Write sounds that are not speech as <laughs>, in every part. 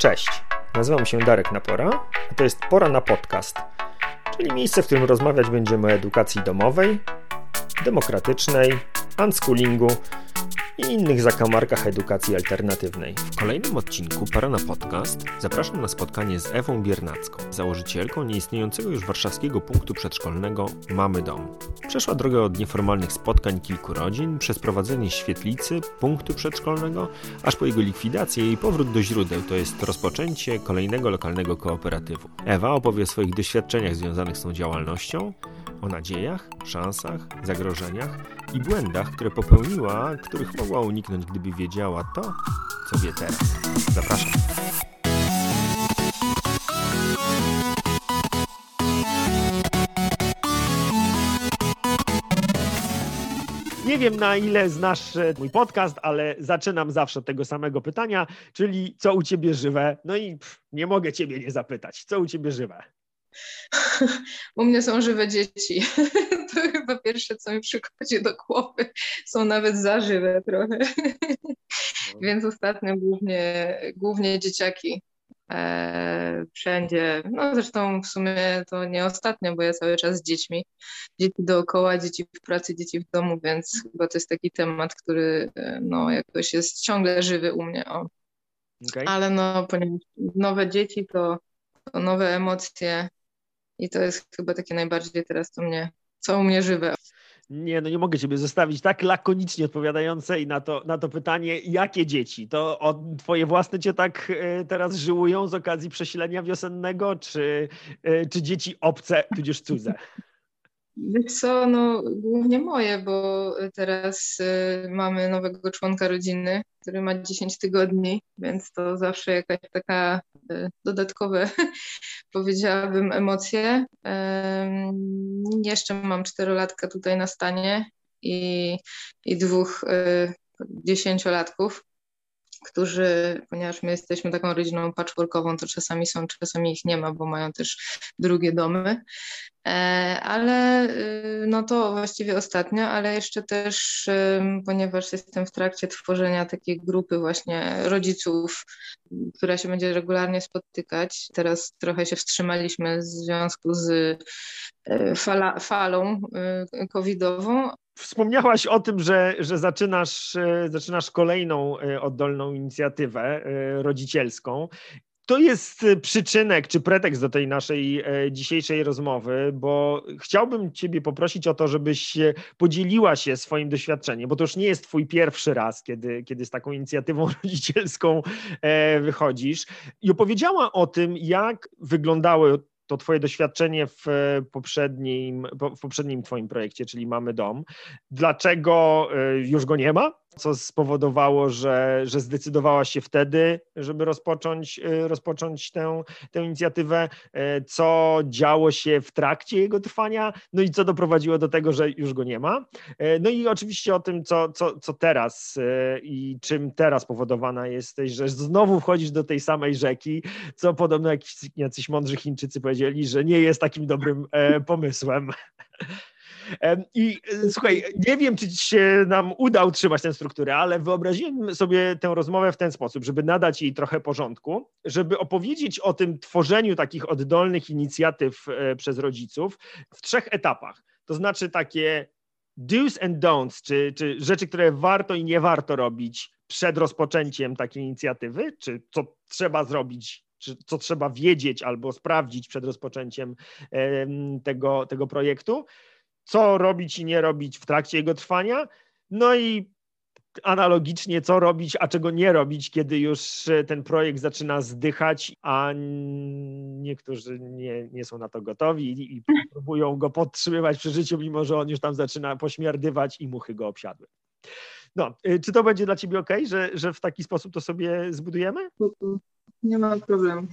Cześć, nazywam się Darek Napora, a to jest Pora na Podcast, czyli miejsce, w którym rozmawiać będziemy o edukacji domowej, demokratycznej, unschoolingu i innych zakamarkach edukacji alternatywnej. W kolejnym odcinku Para na Podcast zapraszam na spotkanie z Ewą Biernacką, założycielką nieistniejącego już warszawskiego punktu przedszkolnego Mamy Dom. Przeszła drogę od nieformalnych spotkań kilku rodzin, przez prowadzenie świetlicy, punktu przedszkolnego, aż po jego likwidację i powrót do źródeł, to jest rozpoczęcie kolejnego lokalnego kooperatywu. Ewa opowie o swoich doświadczeniach związanych z tą działalnością, o nadziejach, szansach, zagrożeniach i błędach, które popełniła, których mogła uniknąć, gdyby wiedziała to, co wie teraz. Zapraszam. Nie wiem na ile znasz e, mój podcast, ale zaczynam zawsze od tego samego pytania, czyli co u ciebie żywe? No i pff, nie mogę ciebie nie zapytać, co u ciebie żywe? <laughs> U mnie są żywe dzieci. <laughs> To chyba pierwsze, co mi przychodzi do głowy. Są nawet za żywe trochę. No. Więc ostatnio głównie, głównie dzieciaki. E, wszędzie. No zresztą w sumie to nie ostatnio, bo ja cały czas z dziećmi. Dzieci dookoła, dzieci w pracy, dzieci w domu, więc chyba to jest taki temat, który e, no jakoś jest ciągle żywy u mnie. Okay. Ale no, ponieważ nowe dzieci to, to nowe emocje, i to jest chyba takie najbardziej teraz, co mnie, co u mnie żywe. Nie, no nie mogę Ciebie zostawić tak lakonicznie odpowiadającej na to, na to pytanie, jakie dzieci? To o, Twoje własne Cię tak e, teraz żyłują z okazji przesilenia wiosennego, czy, e, czy dzieci obce, tudzież cudze? Wiesz co, no głównie moje, bo teraz y, mamy nowego członka rodziny, który ma 10 tygodni, więc to zawsze jakaś taka dodatkowe, <laughs> powiedziałabym, emocje. Y, jeszcze mam czterolatka tutaj na stanie i, i dwóch y, dziesięciolatków którzy, ponieważ my jesteśmy taką rodziną patchworkową, to czasami są, czasami ich nie ma, bo mają też drugie domy. E, ale y, no to właściwie ostatnio, ale jeszcze też, ponieważ jestem w trakcie tworzenia takiej grupy właśnie rodziców, która się będzie regularnie spotykać. Teraz trochę się wstrzymaliśmy w związku z y, fala, falą y, covidową, Wspomniałaś o tym, że, że zaczynasz, zaczynasz kolejną oddolną inicjatywę rodzicielską. To jest przyczynek czy pretekst do tej naszej dzisiejszej rozmowy, bo chciałbym Ciebie poprosić o to, żebyś podzieliła się swoim doświadczeniem, bo to już nie jest Twój pierwszy raz, kiedy, kiedy z taką inicjatywą <laughs> rodzicielską wychodzisz. I opowiedziała o tym, jak wyglądały to Twoje doświadczenie w poprzednim, w poprzednim Twoim projekcie, czyli Mamy Dom. Dlaczego e, już go nie ma? co spowodowało, że, że zdecydowałaś się wtedy, żeby rozpocząć, y, rozpocząć tę, tę inicjatywę, e, co działo się w trakcie jego trwania, no i co doprowadziło do tego, że już go nie ma. E, no i oczywiście o tym, co, co, co teraz e, i czym teraz powodowana jesteś, że znowu wchodzisz do tej samej rzeki, co podobno jakiś, jacyś mądrzy Chińczycy powiedzieli, że nie jest takim dobrym pomysłem. <laughs> I e, słuchaj, nie wiem, czy się nam uda utrzymać tę strukturę, ale wyobraziłem sobie tę rozmowę w ten sposób, żeby nadać jej trochę porządku, żeby opowiedzieć o tym tworzeniu takich oddolnych inicjatyw e, przez rodziców w trzech etapach. To znaczy takie do's and don'ts, czy, czy rzeczy, które warto i nie warto robić przed rozpoczęciem takiej inicjatywy, czy co trzeba zrobić czy co trzeba wiedzieć albo sprawdzić przed rozpoczęciem tego, tego projektu co robić i nie robić w trakcie jego trwania, no i analogicznie, co robić, a czego nie robić, kiedy już ten projekt zaczyna zdychać, a niektórzy nie, nie są na to gotowi i, i próbują go podtrzymywać przy życiu, mimo że on już tam zaczyna pośmierdywać i muchy go obsiadły. No, y, czy to będzie dla Ciebie ok, że, że w taki sposób to sobie zbudujemy? Nie ma problemu.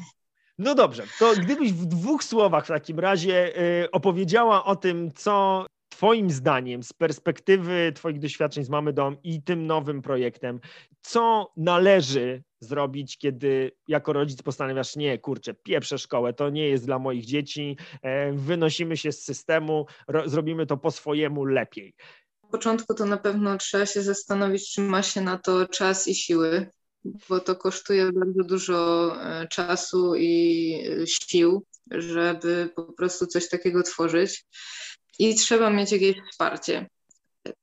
No dobrze, to gdybyś w dwóch słowach w takim razie y, opowiedziała o tym, co Twoim zdaniem, z perspektywy Twoich doświadczeń z Mamy Dom i tym nowym projektem, co należy zrobić, kiedy jako rodzic postanawiasz, nie, kurczę, pieprzę szkołę, to nie jest dla moich dzieci, e, wynosimy się z systemu, zrobimy to po swojemu lepiej. Na początku to na pewno trzeba się zastanowić, czy ma się na to czas i siły, bo to kosztuje bardzo dużo e, czasu i e, sił, żeby po prostu coś takiego tworzyć. I trzeba mieć jakieś wsparcie.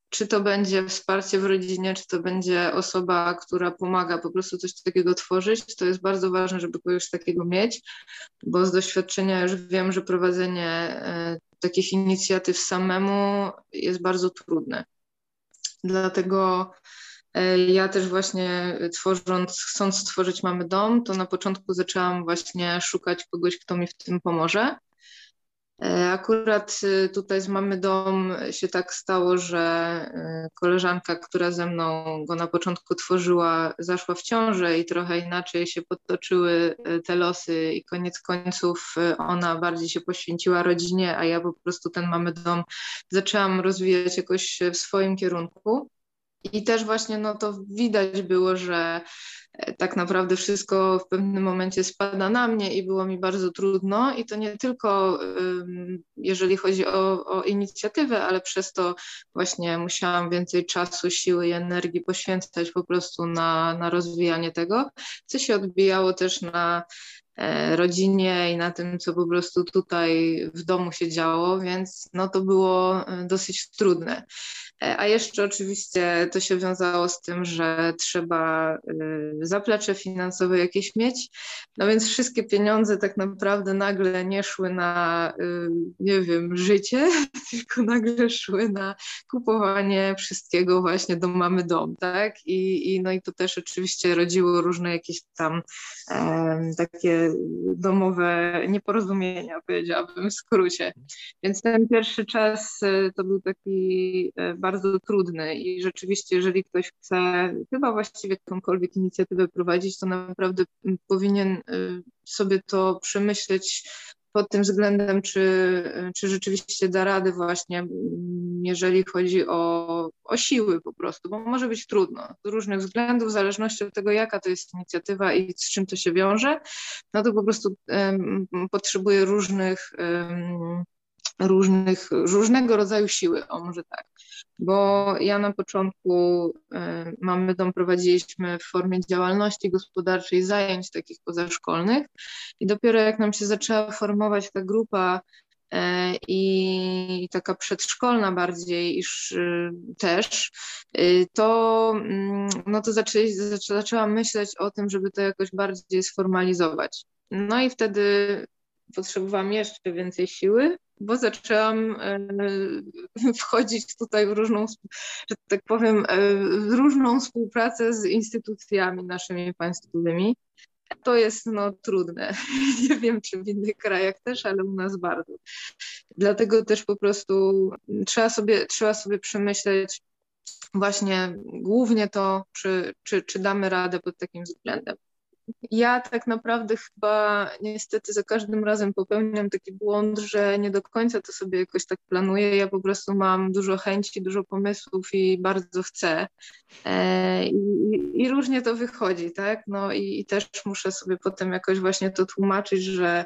Czy to będzie wsparcie w rodzinie, czy to będzie osoba, która pomaga po prostu coś takiego tworzyć, to jest bardzo ważne, żeby kogoś takiego mieć, bo z doświadczenia już wiem, że prowadzenie e, takich inicjatyw samemu jest bardzo trudne. Dlatego ja też właśnie tworząc, chcąc stworzyć Mamy Dom, to na początku zaczęłam właśnie szukać kogoś, kto mi w tym pomoże. E, akurat e, tutaj z Mamy Dom się tak stało, że koleżanka, która ze mną go na początku tworzyła, zaszła w ciążę i trochę inaczej się potoczyły te losy i koniec końców ona bardziej się poświęciła rodzinie, a ja po prostu ten Mamy Dom zaczęłam rozwijać jakoś w swoim kierunku. I też właśnie no to widać było, że e, tak naprawdę wszystko w pewnym momencie spada na mnie i było mi bardzo trudno. I to nie tylko jeżeli chodzi o, o inicjatywę, ale przez to właśnie musiałam więcej czasu, siły i energii poświęcać po prostu na, na rozwijanie tego, co się odbijało też na e, rodzinie i na tym, co po prostu tutaj w domu się działo, więc no to było e, dosyć trudne. E, a jeszcze oczywiście to się wiązało z tym, że trzeba y, zaplecze finansowe jakieś mieć. No więc wszystkie pieniądze tak naprawdę nagle nie szły na, y, nie wiem, życie, <laughs> tylko nagle szły na kupowanie wszystkiego właśnie do mamy dom, tak? I, i no i to też oczywiście rodziło różne jakieś tam e, takie domowe nieporozumienia, powiedziałabym w skrócie. Więc ten pierwszy czas y, to był taki bardzo trudny i rzeczywiście, jeżeli ktoś chce chyba właściwie jakąkolwiek inicjatywę prowadzić, to naprawdę powinien y, sobie to przemyśleć pod tym względem, czy, czy rzeczywiście da radę właśnie, jeżeli chodzi o, o siły po prostu, bo może być trudno. Z różnych względów, w zależności od tego, jaka to jest inicjatywa i z czym to się wiąże, no to po prostu um, potrzebuje różnych um, różnych, różnego rodzaju siły, o może tak. Bo ja na początku y, mamy dom prowadziliśmy w formie działalności gospodarczej, zajęć takich pozaszkolnych i dopiero jak nam się zaczęła formować ta grupa y, i taka przedszkolna bardziej iż y, też, to, mm, no to zaczęli, zaczęłam myśleć o tym, żeby to jakoś bardziej sformalizować. No i wtedy potrzebowałam jeszcze więcej siły, bo zaczęłam e, <laughs> wchodzić tutaj w różną, że tak powiem, e, w różną współpracę z instytucjami naszymi państwowymi. To jest no, trudne. <laughs> Nie wiem, czy w innych krajach też, ale u nas bardzo. Dlatego też po prostu trzeba sobie, trzeba sobie przemyśleć właśnie głównie to, czy, czy, czy damy radę pod takim względem. Ja tak naprawdę chyba niestety za każdym razem popełniam taki błąd, że nie do końca to sobie jakoś tak planuję. Ja po prostu mam dużo chęci, dużo pomysłów i bardzo chcę. E, I, i różnie to wychodzi, tak? No i, i, też muszę sobie potem jakoś właśnie to tłumaczyć, że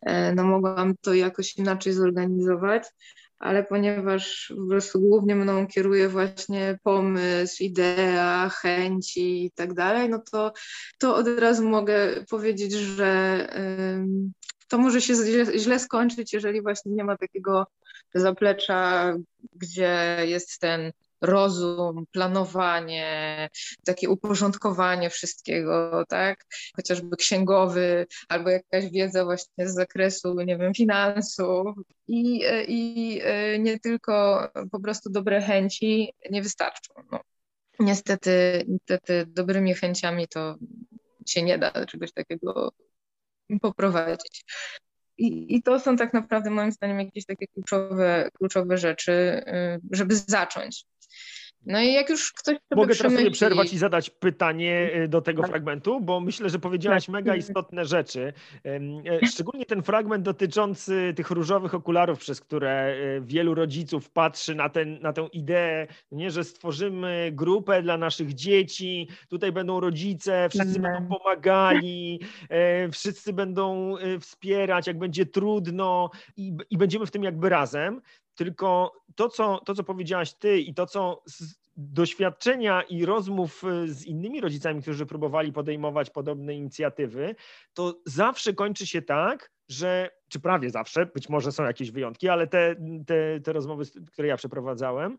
e, no mogłam to jakoś inaczej zorganizować ale ponieważ po prostu głównie mną kieruje właśnie pomysł, idea, chęci i tak dalej, no to, to od razu mogę powiedzieć, że to może się źle skończyć, jeżeli właśnie nie ma takiego zaplecza, gdzie jest ten rozum, planowanie, takie uporządkowanie wszystkiego, tak? Chociażby księgowy albo jakaś wiedza właśnie z zakresu, nie wiem, finansów. I, i e, nie tylko po prostu dobre chęci nie wystarczą. No. Niestety, niestety dobrymi chęciami to się nie da czegoś takiego poprowadzić. I, I to są tak naprawdę moim zdaniem jakieś takie kluczowe, kluczowe rzeczy, y, żeby zacząć. No i jak już ktoś sobie Mogę teraz sobie przerwać i zadać pytanie y, do tego tak. fragmentu, bo myślę, że powiedziałaś tak. mega istotne rzeczy. E, szczególnie ten fragment dotyczący tych różowych okularów, przez które e, wielu rodziców patrzy na, ten, na tę ideę, nie, że stworzymy grupę dla naszych dzieci, tutaj będą rodzice, wszyscy będą pomagali, e, wszyscy będą wspierać, jak będzie trudno i, i będziemy w tym jakby razem. Tylko to co, to, co powiedziałaś ty i to, co doświadczenia i rozmów z innymi rodzicami, którzy próbowali podejmować podobne inicjatywy, to zawsze kończy się tak, że, czy prawie zawsze, być może są jakieś wyjątki, ale te, te, te rozmowy, które ja przeprowadzałem,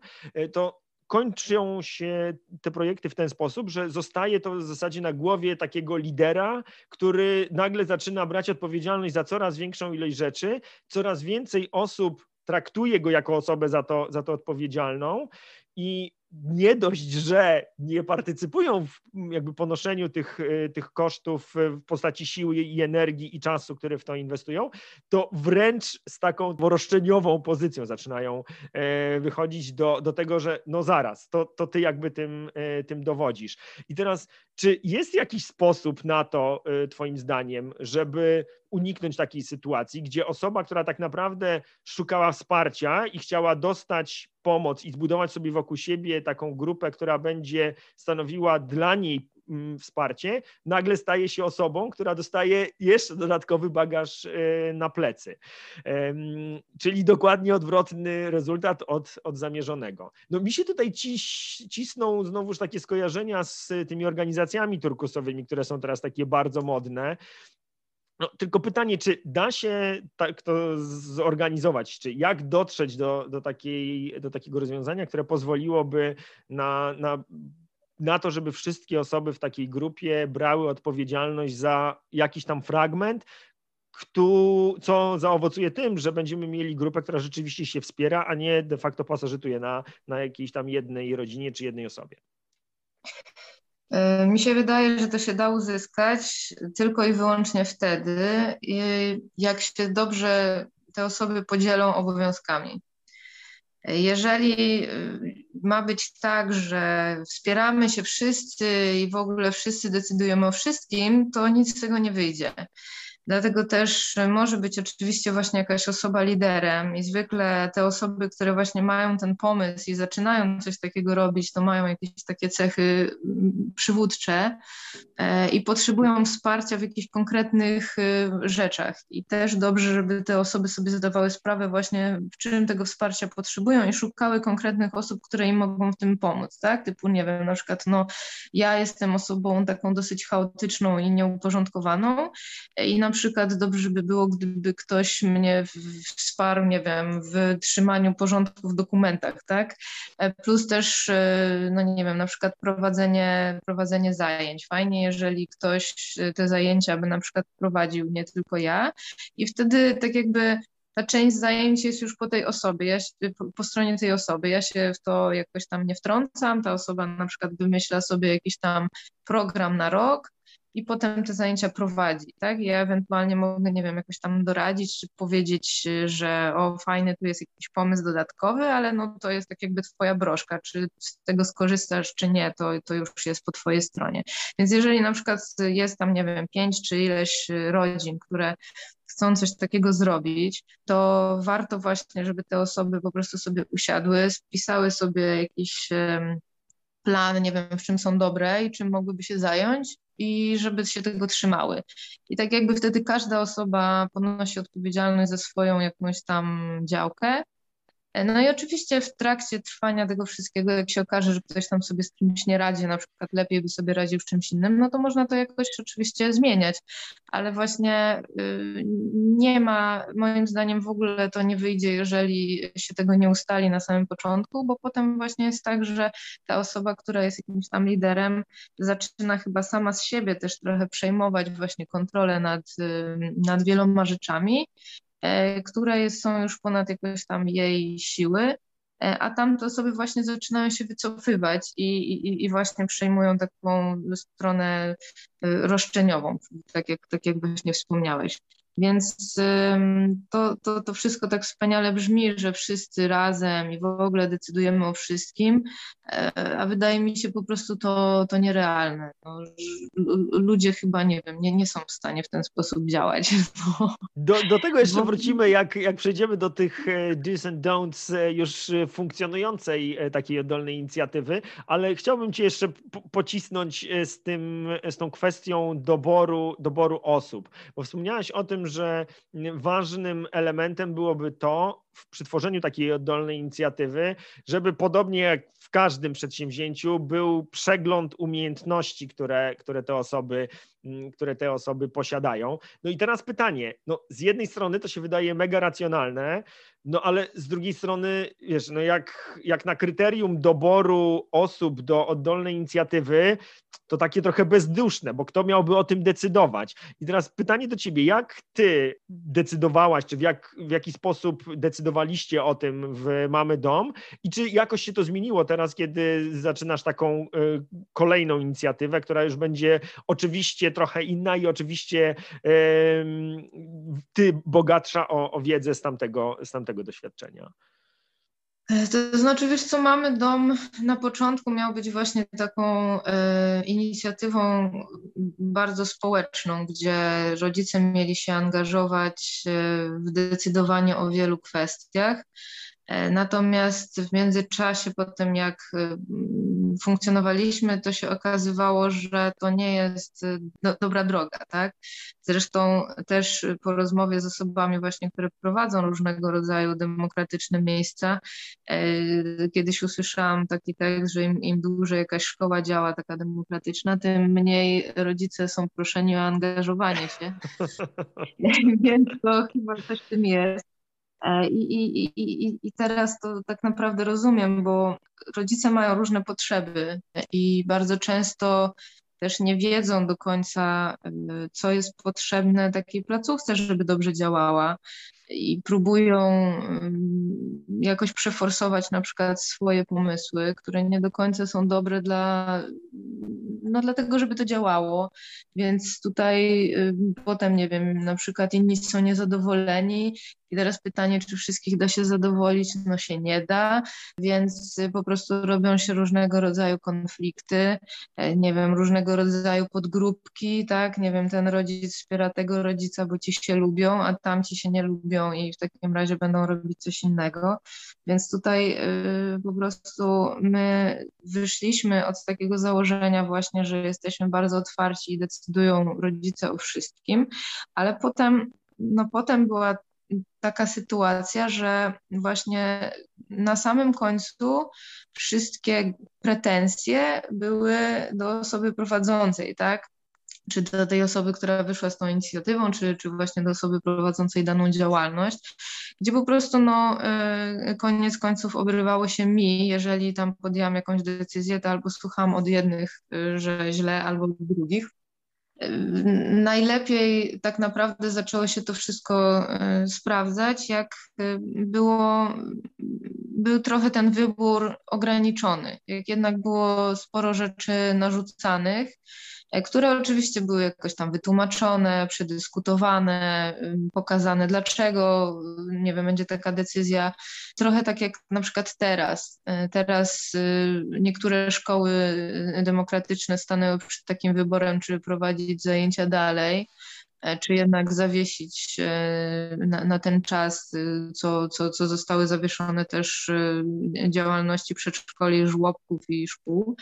to kończą się te projekty w ten sposób, że zostaje to w zasadzie na głowie takiego lidera, który nagle zaczyna brać odpowiedzialność za coraz większą ilość rzeczy, coraz więcej osób traktuje go jako osobę za to, za to odpowiedzialną i nie dość, że nie partycypują w jakby ponoszeniu tych, e, tych kosztów w postaci siły i energii i czasu, które w to inwestują, to wręcz z taką roszczeniową pozycją zaczynają e, wychodzić do, do tego, że no zaraz, to, to ty jakby tym, tym dowodzisz. I teraz, czy jest jakiś sposób na to, twoim zdaniem, żeby uniknąć takiej sytuacji, gdzie osoba, która tak naprawdę szukała wsparcia i chciała dostać pomoc i zbudować sobie wokół siebie taką grupę, która będzie stanowiła dla niej mm, wsparcie, nagle staje się osobą, która dostaje jeszcze dodatkowy bagaż e, na plecy. Czyli dokładnie odwrotny rezultat od, od zamierzonego. No mi się tutaj cis, cisną znowuż takie skojarzenia z tymi organizacjami turkusowymi, które są teraz takie bardzo modne. No, tylko pytanie, czy da się tak to zorganizować, czy jak dotrzeć do, do, takiej, do takiego rozwiązania, które pozwoliłoby na, na, na to, żeby wszystkie osoby w takiej grupie brały odpowiedzialność za jakiś tam fragment, co zaowocuje tym, że będziemy mieli grupę, która rzeczywiście się wspiera, a nie de facto pasożytuje na, na jakiejś tam jednej rodzinie czy jednej osobie. Mi się wydaje, że to się da uzyskać tylko i wyłącznie wtedy, jak się dobrze te osoby podzielą obowiązkami. Jeżeli y, ma być tak, że wspieramy się wszyscy i w ogóle wszyscy decydujemy o wszystkim, to nic z tego nie wyjdzie. Dlatego też może być oczywiście właśnie jakaś osoba liderem i zwykle te osoby, które właśnie mają ten pomysł i zaczynają coś takiego robić, to mają jakieś takie cechy mm, przywódcze e, i potrzebują wsparcia w jakichś konkretnych y, rzeczach. I też dobrze, żeby te osoby sobie zdawały sprawę właśnie, w czym tego wsparcia potrzebują i szukały konkretnych osób, które im mogą w tym pomóc, tak? Typu, nie wiem, na przykład, no ja jestem osobą taką dosyć chaotyczną i nieuporządkowaną i na przykład dobrze by było, gdyby ktoś mnie wsparł, nie wiem, w trzymaniu porządku w dokumentach, tak? E, plus też, e, no nie wiem, na przykład prowadzenie, prowadzenie zajęć. Fajnie, jeżeli ktoś te zajęcia by na przykład prowadził, nie tylko ja. I wtedy tak jakby ta część zajęć jest już po tej osobie, ja się, po, stronie tej osoby. Ja się w to jakoś tam nie wtrącam. Ta osoba na przykład wymyśla sobie jakiś tam program na rok, i potem te zajęcia prowadzi, tak? Ja ewentualnie mogę, nie wiem, jakoś tam doradzić, czy powiedzieć, że o, fajny, tu jest jakiś pomysł dodatkowy, ale no to jest tak jakby twoja broszka, czy z tego skorzystasz, czy nie, to, to już jest po twojej stronie. Więc jeżeli na przykład jest tam, nie wiem, pięć czy ileś rodzin, które chcą coś takiego zrobić, to warto właśnie, żeby te osoby po prostu sobie usiadły, spisały sobie jakiś plan, nie wiem, w czym są dobre i czym mogłyby się zająć i żeby się tego trzymały. I tak jakby wtedy każda osoba ponosi odpowiedzialność za swoją jakąś tam działkę no i oczywiście w trakcie trwania tego wszystkiego, jak się okaże, że ktoś tam sobie z kimś nie radzi, na przykład lepiej by sobie radził z czymś innym, no to można to jakoś oczywiście zmieniać, ale właśnie y, nie ma, moim zdaniem w ogóle to nie wyjdzie, jeżeli się tego nie ustali na samym początku, bo potem właśnie jest tak, że ta osoba, która jest jakimś tam liderem, zaczyna chyba sama z siebie też trochę przejmować właśnie kontrolę nad, y, nad wieloma rzeczami które są już ponad jakoś tam jej siły, e, a tamte osoby właśnie zaczynają się wycofywać i, i, i właśnie przejmują taką stronę e, roszczeniową, tak jak, tak jak właśnie wspomniałeś. Więc to, to, to wszystko tak wspaniale brzmi, że wszyscy razem i w ogóle decydujemy o wszystkim, e, a wydaje mi się po prostu to, to nierealne. No, ludzie chyba, nie wiem, nie, nie są w stanie w ten sposób działać. <laughs> Bo, do, do tego jeszcze bo... wrócimy, jak, jak przejdziemy do tych e, do's and don'ts e, już funkcjonującej takiej oddolnej inicjatywy, ale chciałbym Cię jeszcze pocisnąć z, tym, z tą kwestią doboru, doboru osób, bo wspomniałaś o tym, że ważnym elementem byłoby to, przy tworzeniu takiej oddolnej inicjatywy, żeby podobnie jak w każdym przedsięwzięciu był przegląd umiejętności, które, które, te osoby, mm, które te osoby posiadają. No i teraz pytanie, no z jednej strony to się wydaje mega racjonalne, no ale z drugiej strony, wiesz, no jak, jak na kryterium doboru osób do oddolnej inicjatywy, to takie trochę bezduszne, bo kto miałby o tym decydować? I teraz pytanie do ciebie, jak ty decydowałaś, czy w, jak, w jaki sposób decydowaliście o tym w Mamy Dom i czy jakoś się to zmieniło teraz, kiedy zaczynasz taką y, kolejną inicjatywę, która już będzie oczywiście trochę inna i oczywiście ty bogatsza o, o wiedzę z tamtego, z tamtego doświadczenia? E, to znaczy, wiesz co, mamy dom na początku miał być właśnie taką e, inicjatywą bardzo społeczną, gdzie rodzice mieli się angażować e, w decydowanie o wielu kwestiach. E, natomiast w międzyczasie, po tym jak e, funkcjonowaliśmy, to się okazywało, że to nie jest e, do, dobra droga, tak? Zresztą też po rozmowie z osobami właśnie, które prowadzą różnego rodzaju demokratyczne miejsca, kiedyś usłyszałam taki tekst, że im, im dłużej jakaś szkoła działa taka demokratyczna, tym mniej rodzice są proszeni o angażowanie się. <laughs> <laughs> Więc to chyba coś w tym jest. E, I, i, i, I teraz to tak naprawdę rozumiem, bo rodzice mają różne potrzeby i bardzo często też nie wiedzą do końca, e, co jest potrzebne takiej placówce, żeby dobrze działała i próbują mm, jakoś przeforsować na przykład swoje pomysły, które nie do końca są dobre dla, no dlatego, żeby to działało. Więc tutaj y, potem, nie wiem, na przykład inni są niezadowoleni i teraz pytanie, czy wszystkich da się zadowolić? No się nie da, więc po prostu robią się różnego rodzaju konflikty, e, nie wiem, różnego rodzaju podgrupki, tak? Nie wiem, ten rodzic wspiera tego rodzica, bo ci się lubią, a tamci się nie lubią i w takim razie będą robić coś innego. Więc tutaj y, po prostu my wyszliśmy od takiego założenia właśnie, że jesteśmy bardzo otwarci i decydują rodzice o wszystkim, ale potem, no potem była taka sytuacja, że właśnie na samym końcu wszystkie pretensje były do osoby prowadzącej, tak? Czy do tej osoby, która wyszła z tą inicjatywą, czy, czy właśnie do osoby prowadzącej daną działalność, gdzie po prostu no, y, koniec końców obrywało się mi, jeżeli tam podjęłam jakąś decyzję, to albo słucham od jednych, y, że źle, albo od drugich. Najlepiej tak naprawdę zaczęło się to wszystko e, sprawdzać, jak e, było, był trochę ten wybór ograniczony, jak jednak było sporo rzeczy narzucanych E, które oczywiście były jakoś tam wytłumaczone, przedyskutowane, pokazane dlaczego, nie wiem, będzie taka decyzja. Trochę tak jak na przykład teraz. E, teraz y, niektóre szkoły y, demokratyczne stanęły przed takim wyborem, czy prowadzić zajęcia dalej E, czy jednak zawiesić e, na, na, ten czas, e, co, co, co zostały zawieszone też działalności przedszkoli, żłobków i szkół,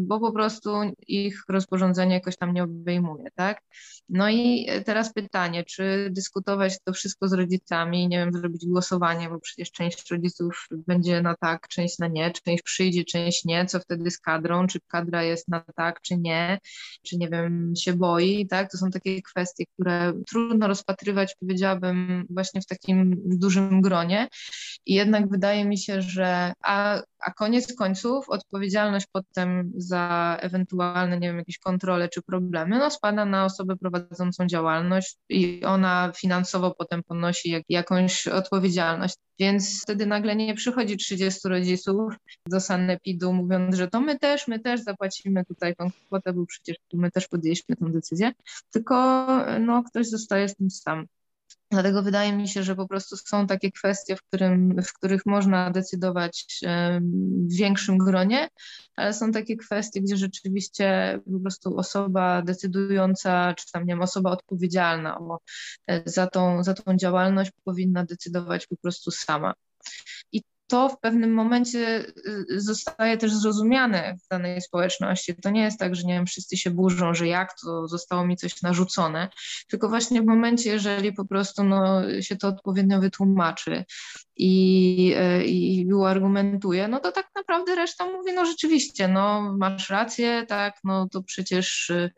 bo po prostu ich rozporządzenie jakoś tam nie obejmuje, tak? No i teraz pytanie, czy dyskutować to wszystko z rodzicami, nie wiem, zrobić głosowanie, bo przecież część rodziców będzie na tak, część na nie, część przyjdzie, część nie, co wtedy z kadrą, czy kadra jest na tak, czy nie, czy nie wiem, się boi, tak? To są takie kwestie, które trudno rozpatrywać, powiedziałabym, właśnie w takim dużym gronie. I jednak wydaje mi się, że a, a koniec końców odpowiedzialność potem za ewentualne, nie wiem, jakieś kontrole czy problemy, no spada na osobę prowadzącą działalność i ona finansowo potem ponosi jak, jakąś odpowiedzialność. Więc wtedy nagle nie przychodzi 30 rodziców do sanepidu mówiąc, że to my też, my też zapłacimy tutaj tą kwotę, bo przecież my też podjęliśmy tę decyzję, tylko no, ktoś zostaje z tym sam. Dlatego wydaje mi się, że po prostu są takie kwestie, w, którym, w których można decydować w większym gronie, ale są takie kwestie, gdzie rzeczywiście po prostu osoba decydująca, czy tam nie wiem, osoba odpowiedzialna o, e, za, tą, za tą działalność powinna decydować po prostu sama. I to w pewnym momencie y, zostaje też zrozumiane w danej społeczności. To nie jest tak, że nie wiem, wszyscy się burzą, że jak to zostało mi coś narzucone, tylko właśnie w momencie, jeżeli po prostu no, się to odpowiednio wytłumaczy i, y, i uargumentuje, no to tak naprawdę reszta mówi, no rzeczywiście, no masz rację, tak, no to przecież y,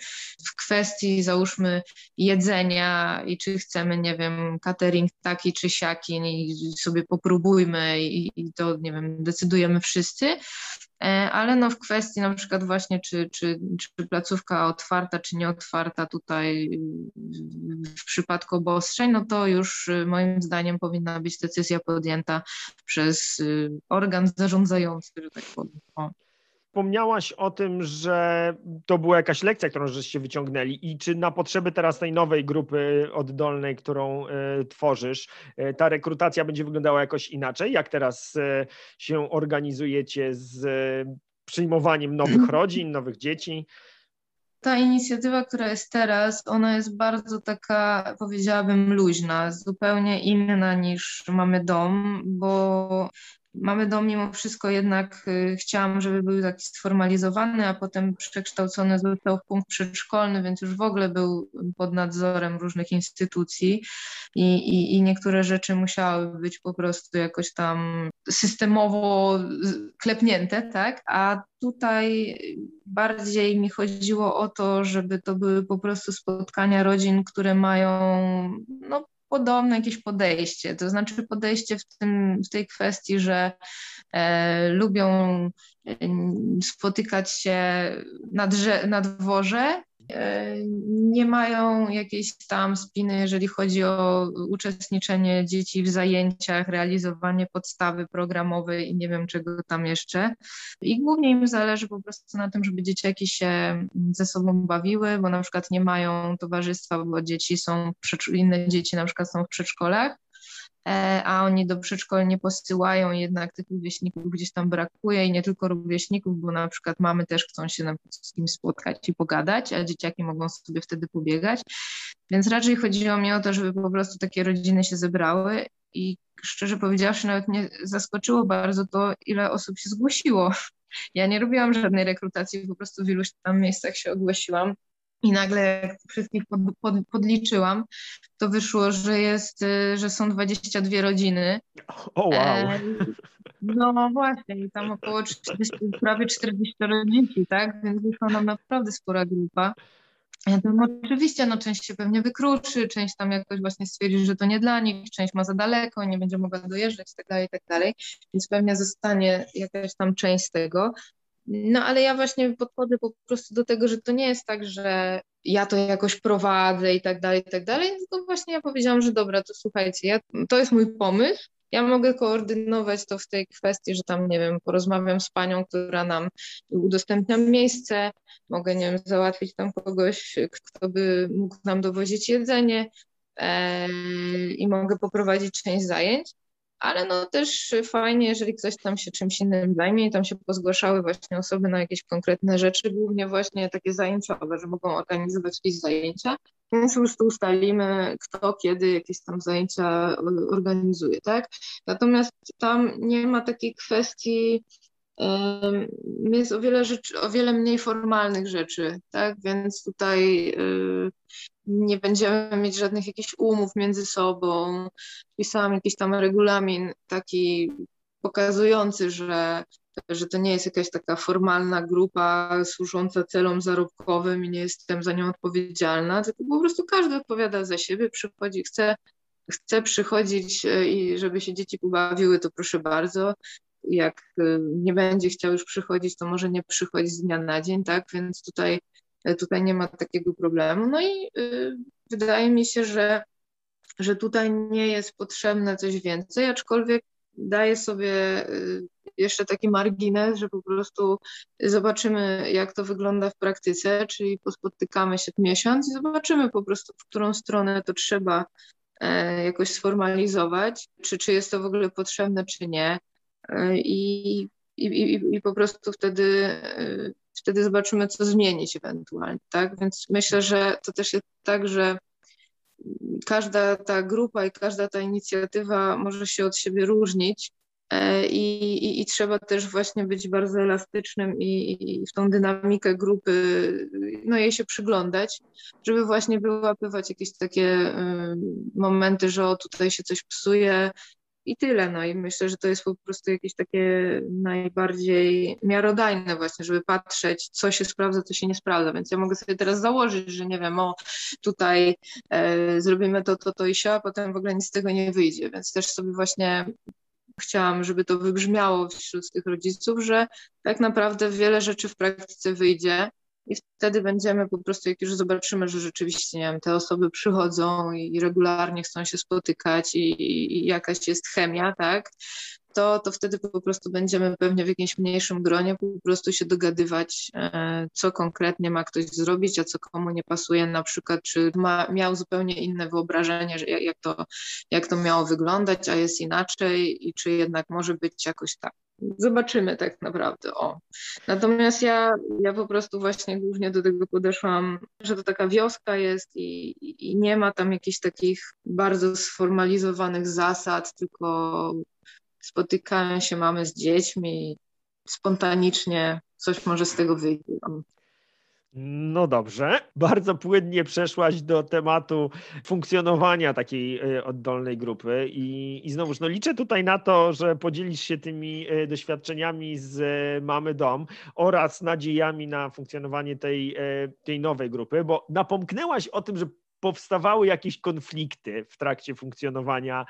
w kwestii załóżmy jedzenia i czy chcemy, nie wiem, catering taki czy siaki i sobie popróbujmy i, i to, nie wiem, decydujemy wszyscy, e, ale no w kwestii na przykład właśnie, czy, czy, czy placówka otwarta, czy nieotwarta tutaj w przypadku obostrzeń, no to już y, moim zdaniem powinna być decyzja podjęta przez y, organ zarządzający, że tak powiem. Wspomniałaś o tym, że to była jakaś lekcja, którą żeście wyciągnęli i czy na potrzeby teraz tej nowej grupy oddolnej, którą y, tworzysz, y, ta rekrutacja będzie wyglądała jakoś inaczej? Jak teraz y, się organizujecie z przyjmowaniem nowych rodzin, nowych dzieci? ta inicjatywa, która jest teraz, ona jest bardzo taka, powiedziałabym, luźna, zupełnie inna niż mamy dom, bo Mamy dom mimo wszystko jednak y, chciałam, żeby był taki sformalizowany, a potem przekształcony został w punkt przedszkolny, więc już w ogóle był pod nadzorem różnych instytucji i, i, i niektóre rzeczy musiały być po prostu jakoś tam systemowo klepnięte, tak? A tutaj bardziej mi chodziło o to, żeby to były po prostu spotkania rodzin, które mają no, podobne jakieś podejście, to znaczy podejście w, tym, w tej kwestii, że e, lubią e, spotykać się na, drze- na dworze nie mają jakiejś tam spiny, jeżeli chodzi o uczestniczenie dzieci w zajęciach, realizowanie podstawy programowej i nie wiem czego tam jeszcze. I głównie im zależy po prostu na tym, żeby dzieciaki się ze sobą bawiły, bo na przykład nie mają towarzystwa, bo dzieci są, inne dzieci na przykład są w przedszkolach E, a oni do przedszkoli nie posyłają, jednak tych rówieśników gdzieś tam brakuje i nie tylko rówieśników, bo na przykład mamy też chcą się z kim spotkać i pogadać, a dzieciaki mogą sobie wtedy pobiegać. Więc raczej chodziło mi o to, żeby po prostu takie rodziny się zebrały i szczerze powiedziawszy, nawet mnie zaskoczyło bardzo to, ile osób się zgłosiło. Ja nie robiłam żadnej rekrutacji, po prostu w iluś tam miejscach się ogłosiłam. I nagle jak wszystkich pod, pod, podliczyłam, to wyszło, że jest, y, że są 22 rodziny. O wow. E, no właśnie, i tam około 40, prawie 40 dzieci, tak? Więc wyszła nam naprawdę spora grupa. To oczywiście, no część się pewnie wykruczy, część tam jakoś właśnie stwierdzi, że to nie dla nich, część ma za daleko, nie będzie mogła dojeżdżać i tak dalej, i tak. Więc pewnie zostanie jakaś tam część z tego. No ale ja właśnie podchodzę po prostu do tego, że to nie jest tak, że ja to jakoś prowadzę i tak dalej, i tak dalej, tylko właśnie ja powiedziałam, że dobra, to słuchajcie, ja, to jest mój pomysł, ja mogę koordynować to w tej kwestii, że tam, nie wiem, porozmawiam z panią, która nam udostępnia miejsce, mogę, nie wiem, załatwić tam kogoś, kto by mógł nam dowozić jedzenie e, i mogę poprowadzić część zajęć ale no też fajnie, jeżeli ktoś tam się czymś innym zajmie i tam się pozgłaszały właśnie osoby na jakieś konkretne rzeczy, głównie właśnie takie zajęciowe, że mogą organizować jakieś zajęcia, więc po prostu ustalimy, kto kiedy jakieś tam zajęcia organizuje, tak? Natomiast tam nie ma takiej kwestii, jest o wiele, rzeczy, o wiele mniej formalnych rzeczy, tak? Więc tutaj y, nie będziemy mieć żadnych jakichś umów między sobą. Pisałam jakiś tam regulamin taki pokazujący, że, że to nie jest jakaś taka formalna grupa służąca celom zarobkowym i nie jestem za nią odpowiedzialna, tylko po prostu każdy odpowiada za siebie, przychodzi, chce, chce przychodzić e, i żeby się dzieci pobawiły, to proszę bardzo. Jak e, nie będzie chciał już przychodzić, to może nie przychodzić z dnia na dzień, tak? Więc tutaj tutaj nie ma takiego problemu. No i y, wydaje mi się, że, że tutaj nie jest potrzebne coś więcej, aczkolwiek daję sobie y, jeszcze taki margines, że po prostu zobaczymy, jak to wygląda w praktyce, czyli pospotykamy się miesiąc i zobaczymy po prostu, w którą stronę to trzeba e, jakoś sformalizować, czy, czy jest to w ogóle potrzebne, czy nie. E, I, i, i, i po prostu wtedy wtedy zobaczymy, co zmienić ewentualnie, tak? Więc myślę, że to też jest tak, że każda ta grupa i każda ta inicjatywa może się od siebie różnić E, I, i, I, trzeba też właśnie być bardzo elastycznym i, i, w tą dynamikę grupy, no jej się przyglądać, żeby właśnie wyłapywać jakieś takie momenty, że o tutaj się coś psuje, i tyle. No i myślę, że to jest po prostu jakieś takie najbardziej miarodajne właśnie, żeby patrzeć, co się sprawdza, co się nie sprawdza. Więc ja mogę sobie teraz założyć, że nie wiem, o tutaj e, zrobimy to, to, to i się, a potem w ogóle nic z tego nie wyjdzie. Więc też sobie właśnie chciałam, żeby to wybrzmiało wśród tych rodziców, że tak naprawdę wiele rzeczy w praktyce wyjdzie i wtedy będziemy po prostu, jak już zobaczymy, że rzeczywiście, nie wiem, te osoby przychodzą i regularnie chcą się spotykać i, i jakaś jest chemia, tak, to, to wtedy po prostu będziemy pewnie w jakimś mniejszym gronie po prostu się dogadywać, e, co konkretnie ma ktoś zrobić, a co komu nie pasuje, na przykład, czy ma, miał zupełnie inne wyobrażenie, że jak to, jak to miało wyglądać, a jest inaczej i czy jednak może być jakoś tak. Zobaczymy tak naprawdę. O. Natomiast ja, ja po prostu właśnie głównie do tego podeszłam, że to taka wioska jest i, i nie ma tam jakichś takich bardzo sformalizowanych zasad, tylko spotykają się mamy z dziećmi, spontanicznie coś może z tego wyjść. No dobrze, bardzo płynnie przeszłaś do tematu funkcjonowania takiej e, oddolnej grupy i, i znowuż no liczę tutaj na to, że podzielisz się tymi e, doświadczeniami z e, Mamy Dom oraz nadziejami na funkcjonowanie tej, tej nowej grupy, bo napomknęłaś o tym, że powstawały jakieś konflikty w trakcie funkcjonowania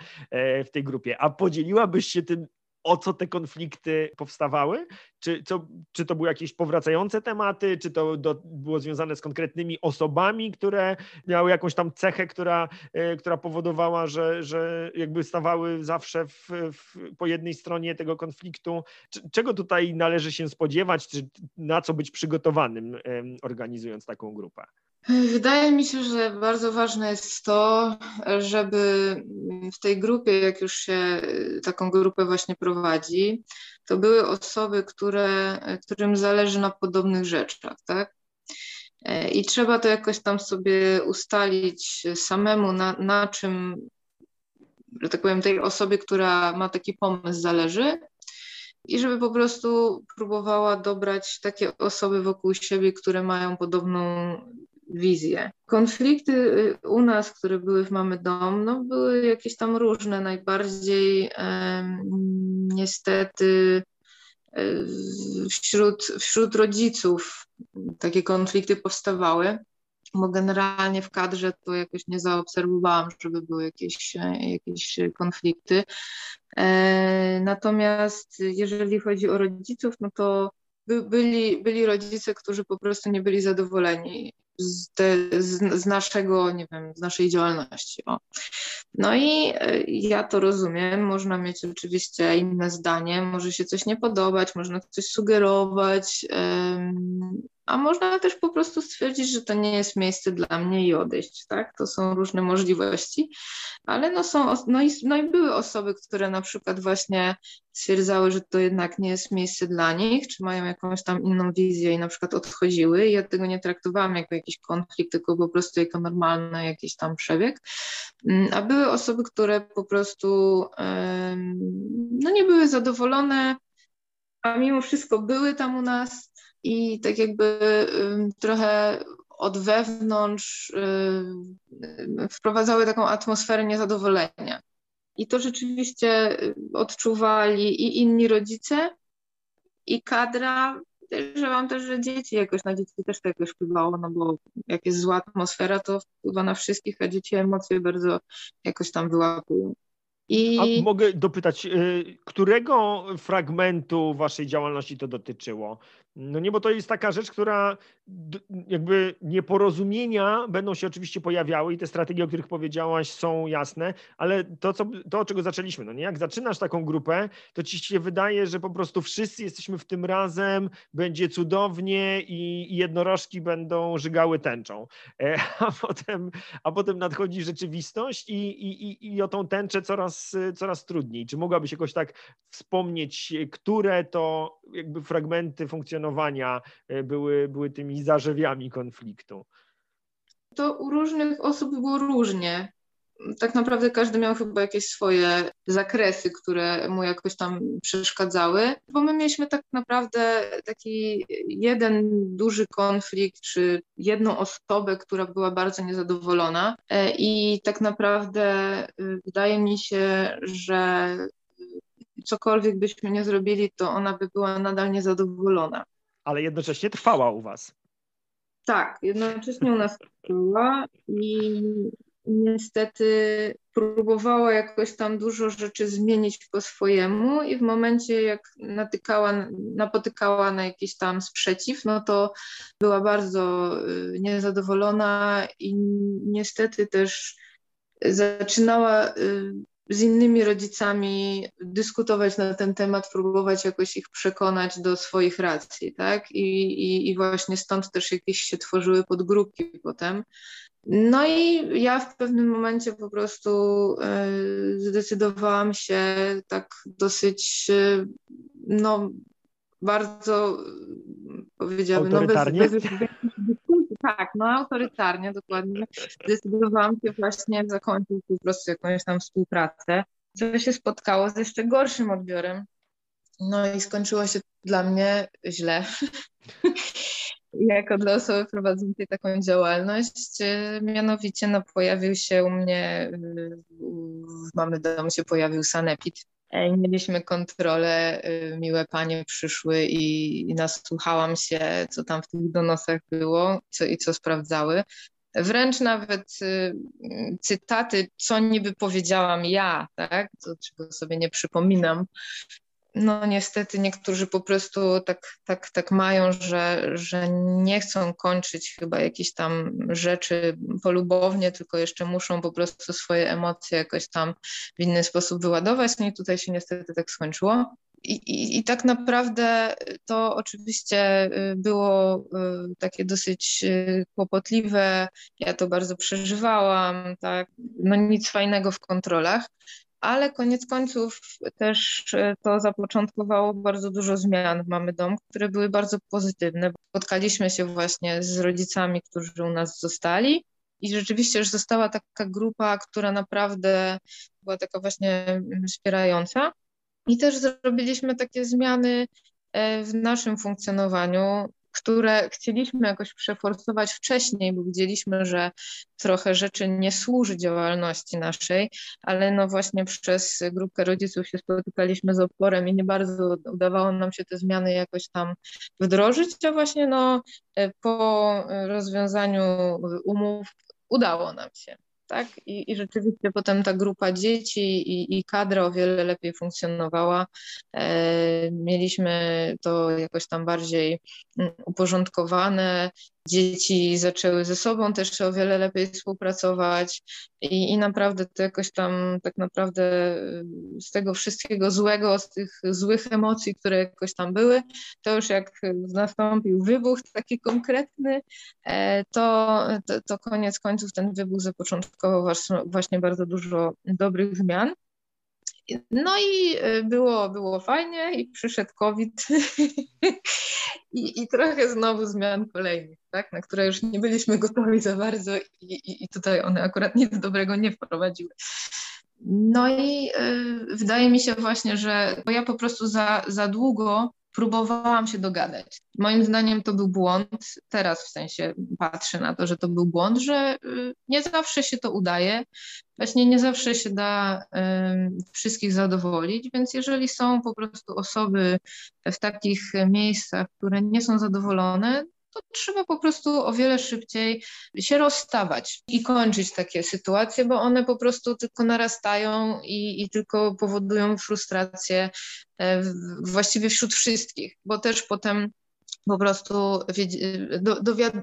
w tej grupie, a podzieliłabyś się tym o co te konflikty powstawały? Czy, co, czy to były jakieś powracające tematy, czy to do, było związane z konkretnymi osobami, które miały jakąś tam cechę, która, y, która powodowała, że, że jakby stawały zawsze w, w, po jednej stronie tego konfliktu? Czego tutaj należy się spodziewać, czy na co być przygotowanym, organizując taką grupę? Wydaje mi się, że bardzo ważne jest to, żeby w tej grupie, jak już się taką grupę właśnie prowadzi, to były osoby, które, którym zależy na podobnych rzeczach, tak? I trzeba to jakoś tam sobie ustalić samemu, na, na czym, że tak powiem, tej osobie, która ma taki pomysł, zależy. I żeby po prostu próbowała dobrać takie osoby wokół siebie, które mają podobną wizję. Konflikty y, u nas, które były w Mamy Dom, no były jakieś tam różne. Najbardziej niestety y, wśród, wśród rodziców takie konflikty powstawały, bo generalnie w kadrze to jakoś nie zaobserwowałam, żeby były jakieś, jakieś konflikty. E, natomiast jeżeli chodzi o rodziców, no to by, byli, byli rodzice, którzy po prostu nie byli zadowoleni z, te, z, z, naszego, nie wiem, z naszej działalności. O. No i e, ja to rozumiem, można mieć oczywiście inne zdanie, może się coś nie podobać, można coś sugerować, a można też po prostu stwierdzić, że to nie jest miejsce dla mnie i odejść, tak? To są różne możliwości, ale no są, no i, no i były osoby, które na przykład właśnie stwierdzały, że to jednak nie jest miejsce dla nich, czy mają jakąś tam inną wizję i na przykład odchodziły. Ja tego nie traktowałam jako jakiś konflikt, tylko po prostu jako normalny jakiś tam przebieg. Mm, a były osoby, które po prostu no nie były zadowolone, a mimo wszystko były tam u nas i tak jakby trochę od wewnątrz wprowadzały taką atmosferę niezadowolenia. I to rzeczywiście odczuwali i inni rodzice, i kadra. Podejrzewam też, że dzieci jakoś, na dzieci też to jakoś wpływało, no bo jak jest zła atmosfera, to wpływa na wszystkich, a dzieci emocje bardzo jakoś tam wyłapują. I... A mogę dopytać, y, którego fragmentu waszej działalności to dotyczyło? No nie, bo to jest taka rzecz, która jakby nieporozumienia będą się oczywiście pojawiały i te strategie, o których powiedziałaś, są jasne, ale to, co, to, czego zaczęliśmy, no nie, jak zaczynasz taką grupę, to ci się wydaje, że po prostu wszyscy jesteśmy w tym razem, będzie cudownie i, i jednorożki będą żygały tęczą. E, a potem, a potem nadchodzi rzeczywistość i, i, i o tą tęczę coraz, coraz trudniej. Czy mogłabyś jakoś tak wspomnieć, które to jakby fragmenty funkcjonowania e, były, były tymi zarzewiami konfliktu? To u różnych osób było różnie. tak naprawdę każdy miał chyba jakieś swoje zakresy, które mu jakoś tam przeszkadzały, bo my mieliśmy tak naprawdę taki jeden duży konflikt, czy jedną osobę, która była bardzo niezadowolona e, i tak naprawdę y, wydaje mi się, że cokolwiek byśmy nie zrobili, to ona by była nadal niezadowolona. Ale jednocześnie trwała u was. Tak, jednocześnie u nas trwała i niestety próbowała jakoś tam dużo rzeczy zmienić po swojemu i w momencie jak natykała, napotykała na jakiś tam sprzeciw, no to była bardzo y, niezadowolona i niestety też zaczynała y, z innymi rodzicami dyskutować na ten temat, próbować jakoś ich przekonać do swoich racji, tak? I, i, i właśnie stąd też jakieś się tworzyły podgrupki potem. No i ja w pewnym momencie po prostu y, zdecydowałam się tak dosyć, y, no bardzo powiedziałabym, no bez, bez, bez, tak, no autorytarnie, dokładnie. Zdecydowałam się właśnie zakończyć po prostu jakąś tam współpracę, co się spotkało z jeszcze gorszym odbiorem. No i skończyło się dla mnie źle. <laughs> jako dla osoby prowadzącej taką działalność. Mianowicie no, pojawił się u mnie, w mamy domu się pojawił sanepid. E, mieliśmy kontrolę, y, miłe panie przyszły i, i nasłuchałam się, co tam w tych donosach było co, i co sprawdzały. Wręcz nawet y, cytaty, co niby powiedziałam ja, tak, to czego sobie nie przypominam, no niestety niektórzy po prostu tak, tak, tak mają, że, że nie chcą kończyć chyba jakieś tam rzeczy polubownie, tylko jeszcze muszą po prostu swoje emocje jakoś tam w inny sposób wyładować. No i tutaj się niestety tak skończyło. I, i, I, tak naprawdę to oczywiście y, było y, takie dosyć y, kłopotliwe. Ja to bardzo przeżywałam, tak. No nic fajnego w kontrolach ale koniec końców też e, to zapoczątkowało bardzo dużo zmian w Mamy Dom, które były bardzo pozytywne. Spotkaliśmy się właśnie z rodzicami, którzy u nas zostali i rzeczywiście już została taka grupa, która naprawdę była taka właśnie wspierająca. I też zrobiliśmy takie zmiany e, w naszym funkcjonowaniu które chcieliśmy jakoś przeforsować wcześniej, bo widzieliśmy, że trochę rzeczy nie służy działalności naszej, ale no właśnie przez grupkę rodziców się spotykaliśmy z oporem i nie bardzo udawało nam się te zmiany jakoś tam wdrożyć, a właśnie no po rozwiązaniu umów udało nam się tak? I, I rzeczywiście potem ta grupa dzieci i, i kadra o wiele lepiej funkcjonowała. E, mieliśmy to jakoś tam bardziej mm, uporządkowane, dzieci zaczęły ze sobą też o wiele lepiej współpracować i, i naprawdę to jakoś tam tak naprawdę y, z tego wszystkiego złego, z tych złych emocji, które jakoś tam były, to już jak nastąpił wybuch taki konkretny, e, to, to, to koniec końców ten wybuch zapoczątkował właśnie bardzo dużo dobrych zmian. No i y, było, było fajnie i przyszedł COVID <laughs> I, i trochę znowu zmian kolejnych, tak, na które już nie byliśmy gotowi za bardzo i, i, i tutaj one akurat nic dobrego nie wprowadziły. No i y, wydaje mi się właśnie, że ja po prostu za, za długo próbowałam się dogadać. Moim zdaniem to był błąd. Teraz w sensie patrzę na to, że to był błąd, że y, nie zawsze się to udaje. Właśnie nie zawsze się da wszystkich zadowolić, więc jeżeli są po prostu osoby w takich miejscach, które nie są zadowolone, to trzeba po prostu o wiele szybciej się rozstawać i kończyć takie sytuacje, bo one po prostu tylko narastają i, i tylko powodują frustrację e, właściwie wśród wszystkich, bo też potem po prostu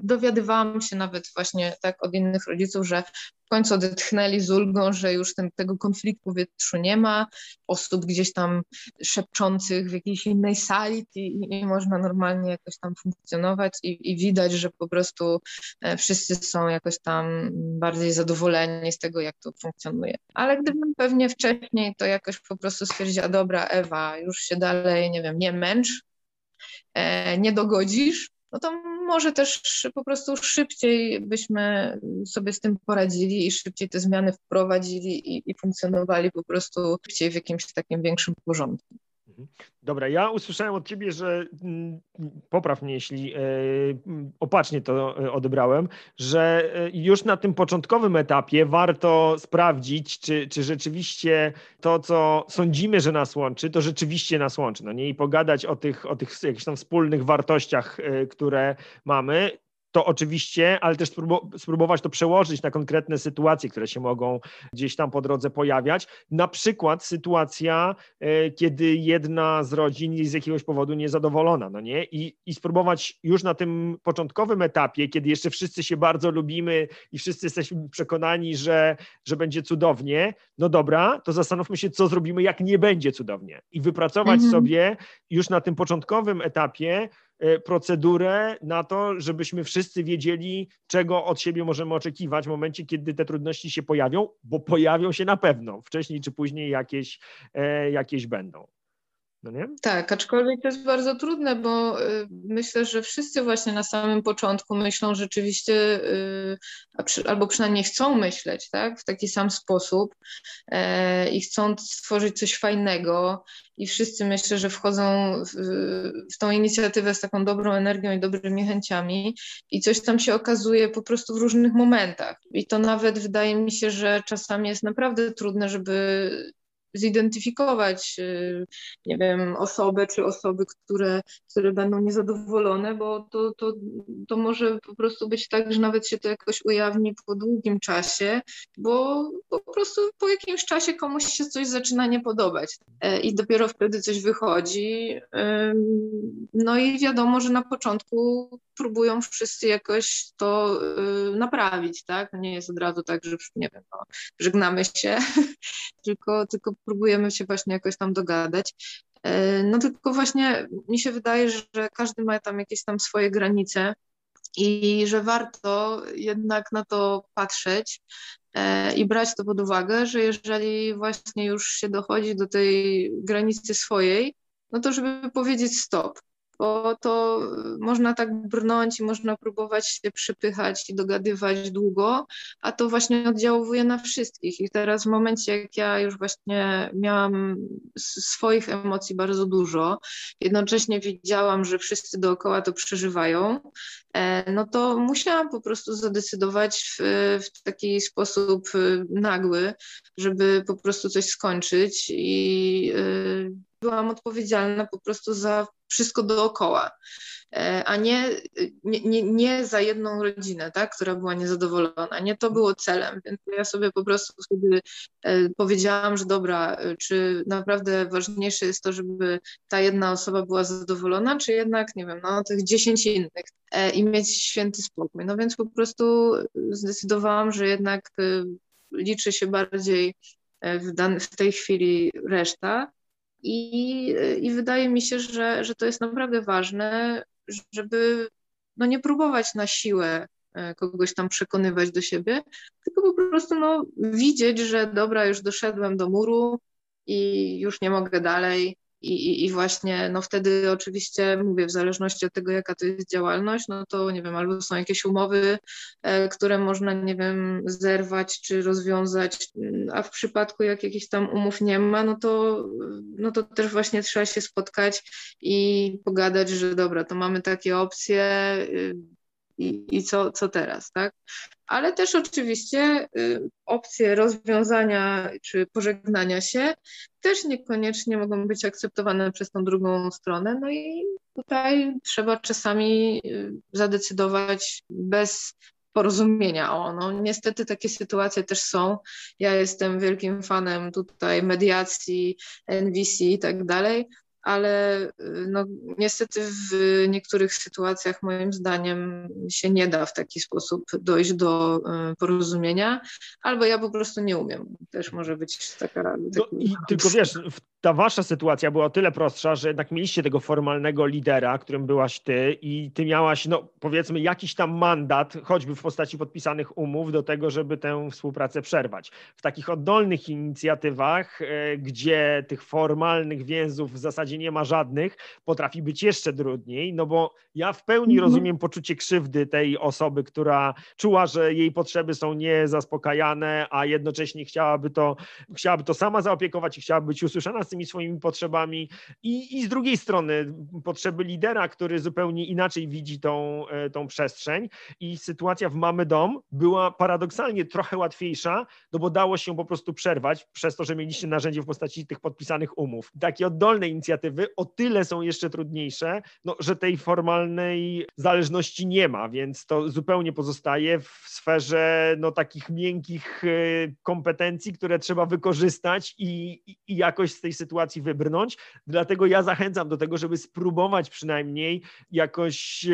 dowiadywałam się nawet właśnie tak od innych rodziców, że w końcu odetchnęli z ulgą, że już ten, tego konfliktu wietrzu nie ma, osób gdzieś tam szepczących w jakiejś innej sali i, i można normalnie jakoś tam funkcjonować i, i, widać, że po prostu e, wszyscy są jakoś tam bardziej zadowoleni z tego, jak to funkcjonuje. Ale gdybym pewnie wcześniej to jakoś po prostu stwierdziła, dobra Ewa, już się dalej, nie wiem, nie męcz, nie dogodzisz, no to może też po prostu szybciej byśmy sobie z tym poradzili i szybciej te zmiany wprowadzili i, i funkcjonowali po prostu szybciej w jakimś takim większym porządku. Dobra, ja usłyszałem od ciebie, że mm, popraw mnie, jeśli e, opacznie to e, odebrałem, że e, już na tym początkowym etapie warto sprawdzić, czy, czy rzeczywiście to, co sądzimy, że nas łączy, to rzeczywiście nas łączy. No nie i pogadać o tych, o tych jakichś tam wspólnych wartościach, które mamy to oczywiście, ale też spróbować to przełożyć na konkretne sytuacje, które się mogą gdzieś tam po drodze pojawiać. Na przykład sytuacja, e, kiedy jedna z rodzin jest z jakiegoś powodu niezadowolona, no nie? I, I spróbować już na tym początkowym etapie, kiedy jeszcze wszyscy się bardzo lubimy i wszyscy jesteśmy przekonani, że, że będzie cudownie, no dobra, to zastanówmy się, co zrobimy, jak nie będzie cudownie. I wypracować mhm. sobie już na tym początkowym etapie procedurę na to, żebyśmy wszyscy wiedzieli, czego od siebie możemy oczekiwać w momencie, kiedy te trudności się pojawią, bo pojawią się na pewno, wcześniej czy później jakieś, e, jakieś będą. No nie? Tak, aczkolwiek to jest bardzo trudne, bo y, myślę, że wszyscy właśnie na samym początku myślą rzeczywiście, y, albo przynajmniej chcą myśleć tak, w taki sam sposób e, i chcą stworzyć coś fajnego i wszyscy myślę, że wchodzą w, w tą inicjatywę z taką dobrą energią i dobrymi chęciami i coś tam się okazuje po prostu w różnych momentach. I to nawet wydaje mi się, że czasami jest naprawdę trudne, żeby zidentyfikować, y, nie wiem, osobę czy osoby, które, które będą niezadowolone, bo to, to, to może po prostu być tak, że nawet się to jakoś ujawni po długim czasie, bo po prostu po jakimś czasie komuś się coś zaczyna nie podobać e, i dopiero wtedy coś wychodzi. No i wiadomo, że na początku próbują wszyscy jakoś to y, naprawić, tak? Nie jest od razu tak, że nie wiem, no, żegnamy się, <laughs> tylko, tylko próbujemy się właśnie jakoś tam dogadać. E, no tylko właśnie mi się wydaje, że każdy ma tam jakieś tam swoje granice i że warto jednak na to patrzeć e, i brać to pod uwagę, że jeżeli właśnie już się dochodzi do tej granicy swojej, no to żeby powiedzieć stop bo to można tak brnąć i można próbować się przypychać i dogadywać długo, a to właśnie oddziałuje na wszystkich. I teraz w momencie, jak ja już właśnie miałam swoich emocji bardzo dużo, jednocześnie widziałam, że wszyscy dookoła to przeżywają, e, no to musiałam po prostu zadecydować w, w taki sposób e, nagły, żeby po prostu coś skończyć i e, byłam odpowiedzialna po prostu za wszystko dookoła, e, a nie, nie, nie, za jedną rodzinę, tak, która była niezadowolona. Nie to było celem, więc ja sobie po prostu wtedy e, powiedziałam, że dobra, e, czy naprawdę ważniejsze jest to, żeby ta jedna osoba była zadowolona, czy jednak, nie wiem, no tych dziesięć innych i mieć święty spokój. No więc po prostu zdecydowałam, że jednak liczy się bardziej w, dan- w tej chwili reszta, i, I wydaje mi się, że, że to jest naprawdę ważne, żeby no nie próbować na siłę e, kogoś tam przekonywać do siebie, tylko po prostu no, widzieć, że dobra, już doszedłem do muru i już nie mogę dalej, i, i, właśnie no wtedy oczywiście mówię, w zależności od tego, jaka to jest działalność, no to nie wiem, albo są jakieś umowy, e, które można, nie wiem, zerwać czy rozwiązać, a w przypadku jak jakichś tam umów nie ma, no to, no to też właśnie trzeba się spotkać i pogadać, że dobra, to mamy takie opcje, y, i, i co, co teraz, tak? Ale też oczywiście y, opcje rozwiązania czy pożegnania się też niekoniecznie mogą być akceptowane przez tą drugą stronę. No i tutaj trzeba czasami y, zadecydować bez porozumienia. O, no niestety takie sytuacje też są. Ja jestem wielkim fanem tutaj mediacji, NVC i tak dalej, ale y, no, niestety w niektórych sytuacjach moim zdaniem się nie da w taki sposób dojść do y, porozumienia, albo ja po prostu nie umiem. Też może być taka. No, i, tylko wiesz, w ta wasza sytuacja była o tyle prostsza, że jednak mieliście tego formalnego lidera, którym byłaś ty i ty miałaś, no powiedzmy, jakiś tam mandat, choćby w postaci podpisanych umów do tego, żeby tę współpracę przerwać. W takich oddolnych inicjatywach, e, gdzie tych formalnych więzów w zasadzie nie ma żadnych, potrafi być jeszcze trudniej, no bo ja w pełni mhm. rozumiem poczucie krzywdy tej osoby, która czuła, że jej potrzeby są niezaspokajane, a jednocześnie chciałaby to, chciałaby to sama zaopiekować i chciałaby być usłyszana tymi swoimi potrzebami i, i z drugiej strony potrzeby lidera, który zupełnie inaczej widzi tą, e, tą przestrzeń i sytuacja w Mamy Dom była paradoksalnie trochę łatwiejsza, no bo dało się po prostu przerwać przez to, że mieliście narzędzie w postaci tych podpisanych umów. Takie oddolne inicjatywy o tyle są jeszcze trudniejsze, no, że tej formalnej zależności nie ma, więc to zupełnie pozostaje w sferze no, takich miękkich e, kompetencji, które trzeba wykorzystać i, i jakoś z tej sytuacji wybrnąć. Dlatego ja zachęcam do tego, żeby spróbować przynajmniej jakoś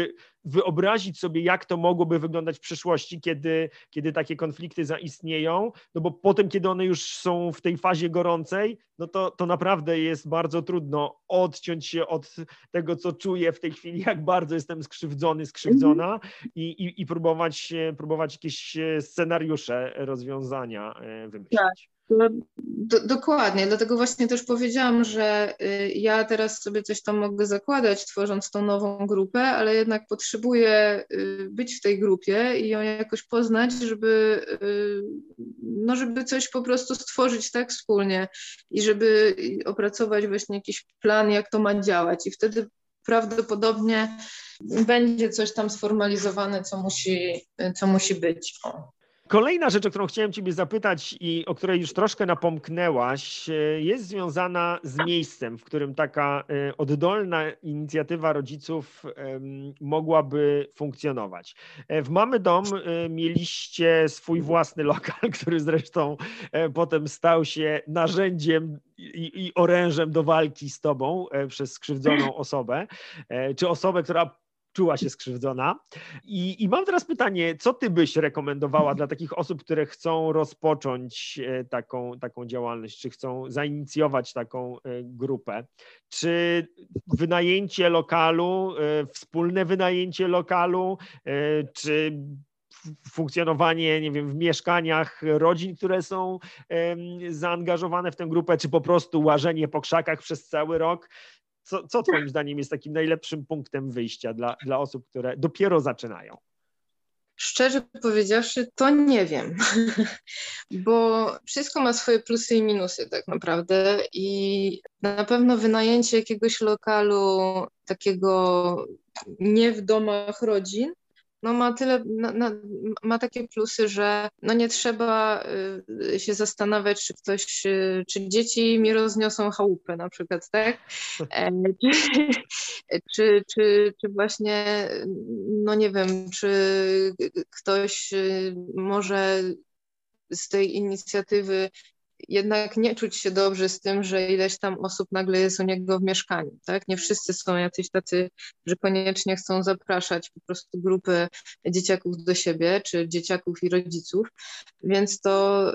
wyobrazić sobie, jak to mogłoby wyglądać w przyszłości, kiedy, kiedy takie konflikty zaistnieją, no bo potem, kiedy one już są w tej fazie gorącej, no to, to naprawdę jest bardzo trudno odciąć się od tego, co czuję w tej chwili, jak bardzo jestem skrzywdzony, skrzywdzona i, i, i próbować, próbować jakieś scenariusze rozwiązania e, wymyślić. No, do, dokładnie, dlatego właśnie też powiedziałam, że y, ja teraz sobie coś tam mogę zakładać, tworząc tą nową grupę, ale jednak potrzebuję y, być w tej grupie i ją jakoś poznać, żeby, y, no żeby coś po prostu stworzyć tak wspólnie i żeby opracować właśnie jakiś plan, jak to ma działać. I wtedy prawdopodobnie będzie coś tam sformalizowane, co musi, co musi być. O. Kolejna rzecz, o którą chciałem Ciebie zapytać i o której już troszkę napomknęłaś, e, jest związana z miejscem, w którym taka e, oddolna inicjatywa rodziców mogłaby funkcjonować. E, w Mamy Dom mieliście swój własny lokal, który zresztą potem stał się narzędziem i, i orężem do walki z Tobą przez skrzywdzoną osobę, czy osobę, która czuła się skrzywdzona. I, I, mam teraz pytanie, co ty byś rekomendowała dla takich osób, które chcą rozpocząć e, taką, taką działalność, czy chcą zainicjować taką e, grupę? Czy wynajęcie lokalu, e, wspólne wynajęcie lokalu, czy funkcjonowanie, nie wiem, w mieszkaniach rodzin, które są zaangażowane w tę grupę, czy po prostu łażenie po krzakach przez cały rok. Co, co Twoim zdaniem jest takim najlepszym punktem wyjścia dla, dla osób, które dopiero zaczynają? Szczerze powiedziawszy, to nie wiem, <laughs> bo wszystko ma swoje plusy i minusy tak naprawdę i na pewno wynajęcie jakiegoś lokalu takiego nie w domach rodzin no ma tyle, na, na, ma takie plusy, że no nie trzeba y, się zastanawiać, czy ktoś, y, czy dzieci mi rozniosą chałupę na przykład, tak? E, czy, czy, czy właśnie, no nie wiem, czy ktoś y, może z tej inicjatywy jednak nie czuć się dobrze z tym, że ileś tam osób nagle jest u niego w mieszkaniu, tak? Nie wszyscy są jacyś tacy, że koniecznie chcą zapraszać po prostu grupy dzieciaków do siebie, czy dzieciaków i rodziców, więc to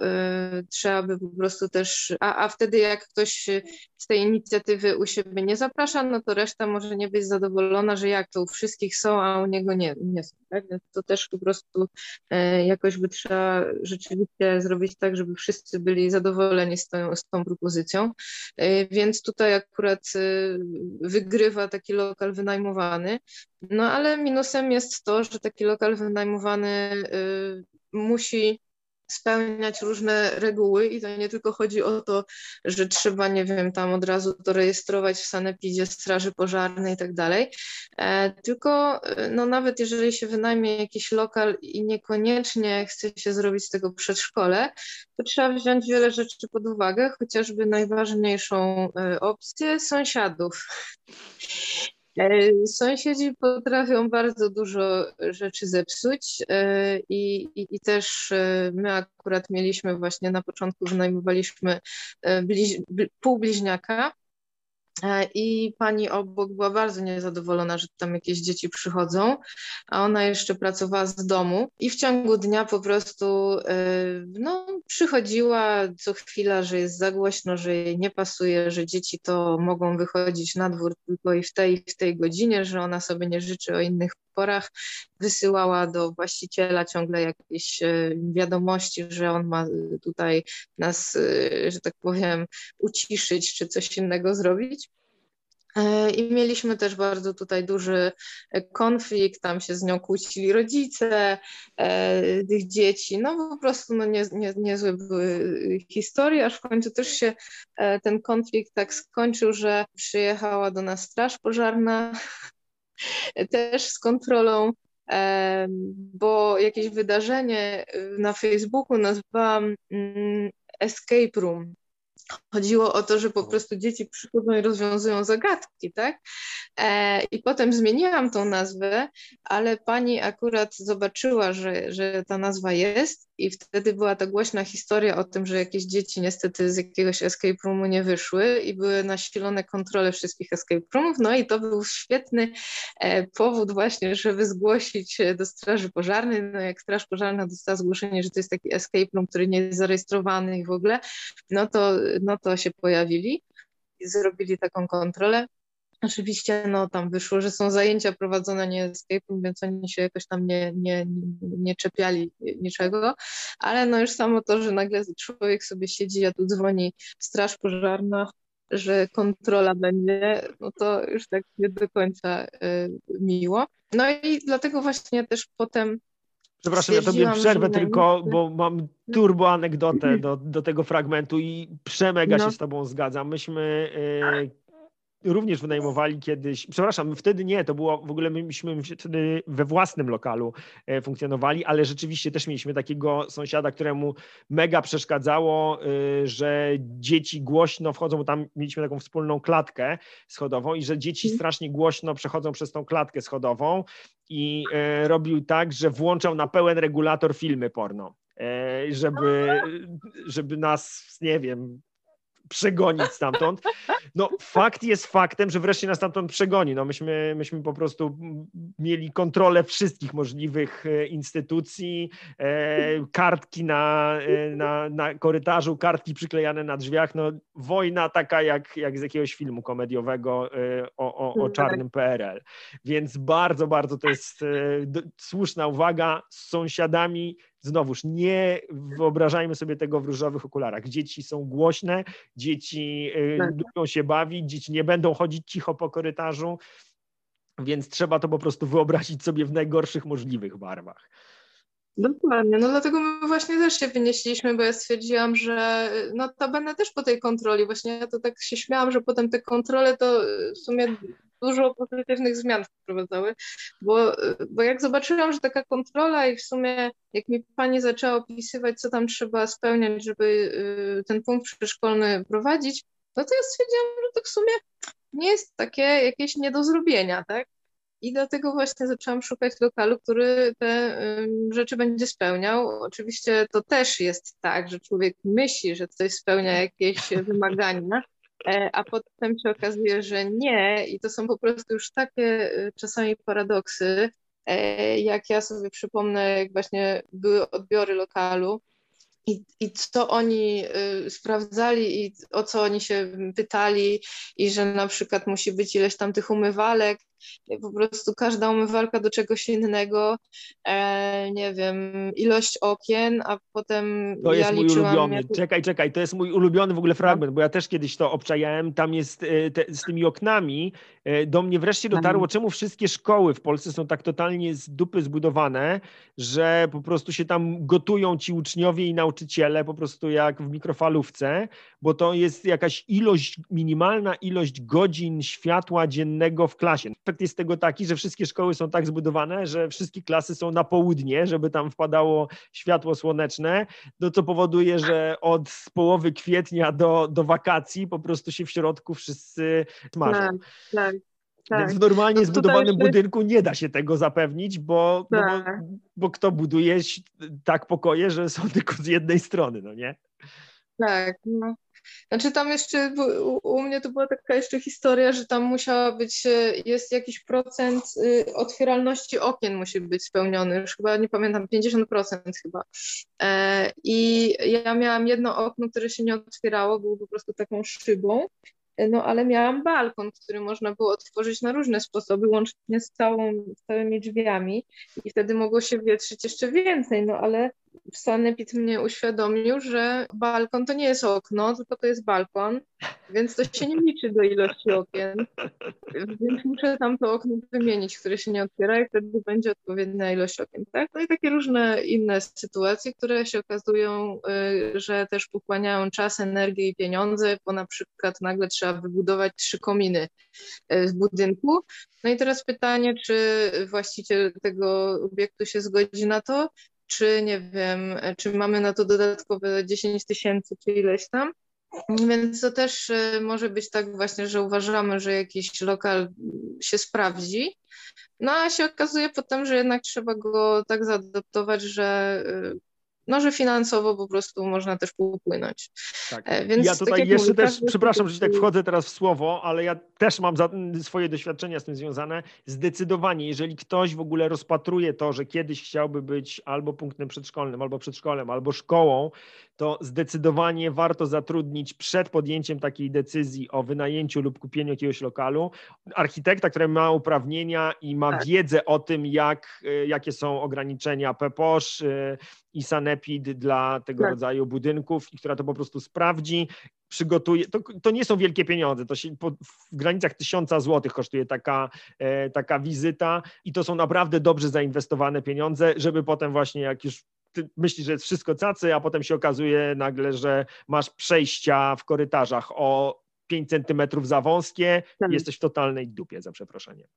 y, trzeba by po prostu też, a, a wtedy jak ktoś z tej inicjatywy u siebie nie zaprasza, no to reszta może nie być zadowolona, że jak to u wszystkich są, a u niego nie, nie są, tak? Więc to też po prostu y, jakoś by trzeba rzeczywiście zrobić tak, żeby wszyscy byli zadowoleni zadowoleni z tą, z tą propozycją, e, więc tutaj akurat e, wygrywa taki lokal wynajmowany. No ale minusem jest to, że taki lokal wynajmowany e, musi spełniać różne reguły i to nie tylko chodzi o to, że trzeba, nie wiem, tam od razu to rejestrować w sanepidzie straży pożarnej i tak dalej, e, tylko e, no nawet jeżeli się wynajmie jakiś lokal i niekoniecznie chce się zrobić z tego przedszkole, to trzeba wziąć wiele rzeczy pod uwagę, chociażby najważniejszą e, opcję sąsiadów. E, sąsiedzi potrafią bardzo dużo rzeczy zepsuć e, i, i, i, też e, my akurat mieliśmy właśnie na początku wynajmowaliśmy bliź, pół bliźniaka I pani obok była bardzo niezadowolona, że tam jakieś dzieci przychodzą, a ona jeszcze pracowała z domu i w ciągu dnia po prostu e, no, przychodziła co chwila, że jest za głośno, że jej nie pasuje, że dzieci to mogą wychodzić na dwór tylko i w tej w tej godzinie, że ona sobie nie życzy o innych porach. Wysyłała do właściciela ciągle jakieś e, wiadomości, że on ma tutaj nas, że tak powiem, uciszyć czy coś innego zrobić. E, I mieliśmy też bardzo tutaj duży e, konflikt, tam się z nią kłócili rodzice e, tych dzieci. No po prostu no, nie, nie, niezłe były historie, aż w końcu też się e, ten konflikt tak skończył, że przyjechała do nas straż pożarna <laughs> też z kontrolą, e, bo jakieś wydarzenie na Facebooku nazwałam mm, escape room. Chodziło o to, że po prostu dzieci przychodzą i rozwiązują zagadki, tak? E, I potem zmieniłam tą nazwę, ale pani akurat zobaczyła, że, że ta nazwa jest i wtedy była ta głośna historia o tym, że jakieś dzieci niestety z jakiegoś escape roomu nie wyszły i były nasilone kontrole wszystkich escape roomów, no i to był świetny e, powód właśnie, żeby zgłosić do straży pożarnej, no jak straż pożarna dostała zgłoszenie, że to jest taki escape room, który nie jest zarejestrowany i w ogóle, no to, no to się pojawili i zrobili taką kontrolę. Oczywiście no, tam wyszło, że są zajęcia prowadzone nie escape, więc oni się jakoś tam nie, nie, nie czepiali niczego, ale no już samo to, że nagle człowiek sobie siedzi, a tu dzwoni straż pożarna, że kontrola będzie, no to już tak nie do końca y, miło. No i dlatego właśnie też potem Przepraszam, ja tobie przerwę tylko, bo mam turbo anegdotę <clears throat> do, do tego fragmentu i przemega no. się z tobą zgadzam. Myśmy y, również wynajmowali kiedyś, przepraszam, wtedy nie, to było w ogóle myśmy wtedy we własnym lokalu e, funkcjonowali, ale rzeczywiście też mieliśmy takiego sąsiada, któremu mega przeszkadzało, e, że dzieci głośno wchodzą, bo tam mieliśmy taką wspólną klatkę schodową i że dzieci mhm. strasznie głośno przechodzą przez tą klatkę schodową i e, robił tak, że włączał na pełen regulator filmy porno żeby, żeby nas, nie wiem, przegonić stamtąd. No fakt jest faktem, że wreszcie nas stamtąd przegoni. No myśmy, myśmy po prostu mieli kontrolę wszystkich możliwych e, instytucji, e, kartki na, e, na, na korytarzu, kartki przyklejane na drzwiach. No wojna taka jak, jak z jakiegoś filmu komediowego o, o, o czarnym PRL. Więc bardzo, bardzo to jest słuszna uwaga. Z sąsiadami znowuż nie wyobrażajmy sobie tego w różowych okularach. Dzieci są głośne, dzieci y, tak. lubią się bawić, dzieci nie będą chodzić cicho po korytarzu, więc trzeba to po prostu wyobrazić sobie w najgorszych możliwych barwach. Dokładnie, no dlatego my właśnie też się wynieśliśmy, bo ja stwierdziłam, że no to będę też po tej kontroli, właśnie ja to tak się śmiałam, że potem te kontrole to w sumie dużo pozytywnych zmian wprowadzały, bo, bo jak zobaczyłam, że taka kontrola i w sumie jak mi pani zaczęła opisywać, co tam trzeba spełniać, żeby y, ten punkt przedszkolny prowadzić, no to ja stwierdziłam, że to w sumie nie jest takie jakieś nie do zrobienia, tak? I dlatego właśnie zaczęłam szukać lokalu, który te rzeczy będzie spełniał. Oczywiście to też jest tak, że człowiek myśli, że coś spełnia jakieś <laughs> wymagania, a potem się okazuje, że nie i to są po prostu już takie e, czasami paradoksy, e, jak ja sobie przypomnę, jak właśnie były odbiory lokalu i, i co oni sprawdzali i o co oni się pytali i że na przykład musi być ileś tam tych umywalek po prostu każda umywalka do czegoś innego, e, nie wiem, ilość okien, a potem To ja jest mój ulubiony, jak... czekaj, czekaj, to jest mój ulubiony w ogóle fragment, bo ja też kiedyś to obczajałem, tam jest e, te, z tymi oknami, e, do mnie wreszcie dotarło, czemu wszystkie szkoły w Polsce są tak totalnie z dupy zbudowane, że po prostu się tam gotują ci uczniowie i nauczyciele po prostu jak w mikrofalówce, bo to jest jakaś ilość, minimalna ilość godzin światła dziennego w klasie efekt jest tego taki, że wszystkie szkoły są tak zbudowane, że wszystkie klasy są na południe, żeby tam wpadało światło słoneczne, no co powoduje, że od połowy kwietnia do, do wakacji po prostu się w środku wszyscy smażą. Tak, tak. Tak. Więc w normalnie no zbudowanym budynku nie da się tego zapewnić, bo, tak. no bo, tak. bo, kto buduje tak pokoje, że są <laughs> tylko z jednej strony, no nie? Tak, no. Znaczy tam jeszcze, u, u, mnie to była taka jeszcze historia, że tam musiała być, e, jest jakiś procent y, otwieralności okien musi być spełniony, już chyba nie pamiętam, 50% chyba. E, I ja miałam jedno okno, które się nie otwierało, było po prostu taką szybą. No ale miałam balkon, który można było otworzyć na różne sposoby, łącznie z, całą, z całymi drzwiami. I wtedy mogło się wietrzyć jeszcze więcej, no ale Sanepid mnie uświadomił, że balkon to nie jest okno, tylko to jest balkon, więc to się nie liczy do ilości okien. Więc muszę tam to okno wymienić, które się nie otwiera i wtedy będzie odpowiednia ilość okien. Tak? No i takie różne inne sytuacje, które się okazują, y, że też pochłaniają czas, energię i pieniądze, bo na przykład nagle trzeba wybudować trzy kominy y, w budynku. No i teraz pytanie, czy właściciel tego obiektu się zgodzi na to, czy nie wiem, czy mamy na to dodatkowe 10 tysięcy, czy ileś tam. Więc to też e, może być tak właśnie, że uważamy, że jakiś lokal się sprawdzi, no a się okazuje potem, że jednak trzeba go tak zaadoptować, że e, no, że finansowo po prostu można też popłynąć. Tak. E, więc ja tutaj tak jeszcze mówię, też, przepraszam, że ci tak wchodzę teraz w słowo, ale ja też mam za, swoje doświadczenia z tym związane. Zdecydowanie, jeżeli ktoś w ogóle rozpatruje to, że kiedyś chciałby być albo punktem przedszkolnym, albo przedszkolem, albo szkołą, to zdecydowanie warto zatrudnić przed podjęciem takiej decyzji o wynajęciu lub kupieniu jakiegoś lokalu architekta, który ma uprawnienia i ma tak. wiedzę o tym, jak, e, jakie są ograniczenia PEPOSZ e, i Sanepid dla tego tak. rodzaju budynków i która to po prostu sprawdzi, przygotuje. To, to nie są wielkie pieniądze, to się po, w granicach tysiąca złotych kosztuje taka, e, taka wizyta i to są naprawdę dobrze zainwestowane pieniądze, żeby potem właśnie jak już myślisz, że jest wszystko cacy, a potem się okazuje nagle, że masz przejścia w korytarzach o 5 centymetrów za wąskie, tak. jesteś w totalnej dupie, za przeproszeniem.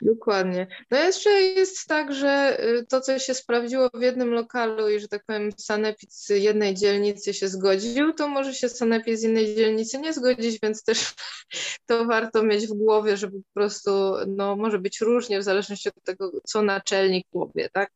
Dokładnie. No jeszcze jest tak, że y, to, co się sprawdziło w jednym lokalu i, że tak powiem, sanepid z jednej dzielnicy się zgodził, to może się sanepid z innej dzielnicy nie zgodzić, więc też <laughs> to warto mieć w głowie, żeby po prostu, no może być różnie w zależności od tego, co naczelnik powie, tak?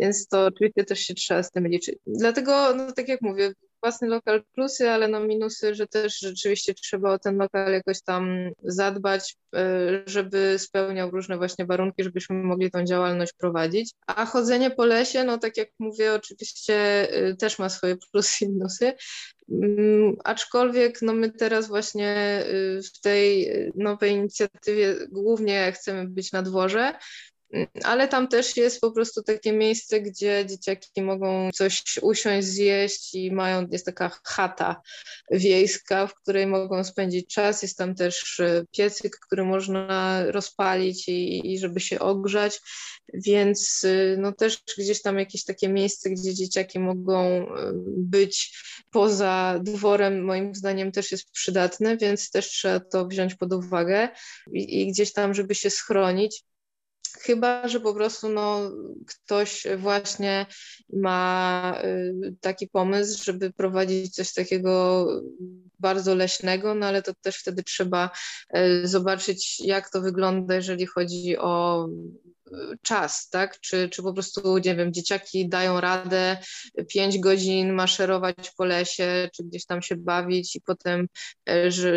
Więc to oczywiście też się trzeba z tym liczyć. Dlatego, no tak jak mówię, własny lokal plusy, ale no minusy, że też rzeczywiście trzeba o ten lokal jakoś tam zadbać, e, żeby spełniał różne właśnie warunki, żebyśmy mogli tą działalność prowadzić. A chodzenie po lesie, no tak jak mówię, oczywiście e, też ma swoje plusy i minusy. Mm, aczkolwiek no my teraz właśnie e, w tej nowej inicjatywie głównie chcemy być na dworze, ale tam też jest po prostu takie miejsce, gdzie dzieciaki mogą coś usiąść, zjeść i mają, jest taka chata wiejska, w której mogą spędzić czas. Jest tam też e, piecyk, który można rozpalić i, i żeby się ogrzać, więc e, no też gdzieś tam jakieś takie miejsce, gdzie dzieciaki mogą e, być poza dworem, moim zdaniem też jest przydatne, więc też trzeba to wziąć pod uwagę i, i gdzieś tam, żeby się schronić. Chyba, że po prostu no, ktoś właśnie ma y, taki pomysł, żeby prowadzić coś takiego bardzo leśnego, no ale to też wtedy trzeba y, zobaczyć, jak to wygląda, jeżeli chodzi o czas, tak? Czy, czy po prostu, nie wiem, dzieciaki dają radę pięć godzin maszerować po lesie, czy gdzieś tam się bawić i potem, e, że,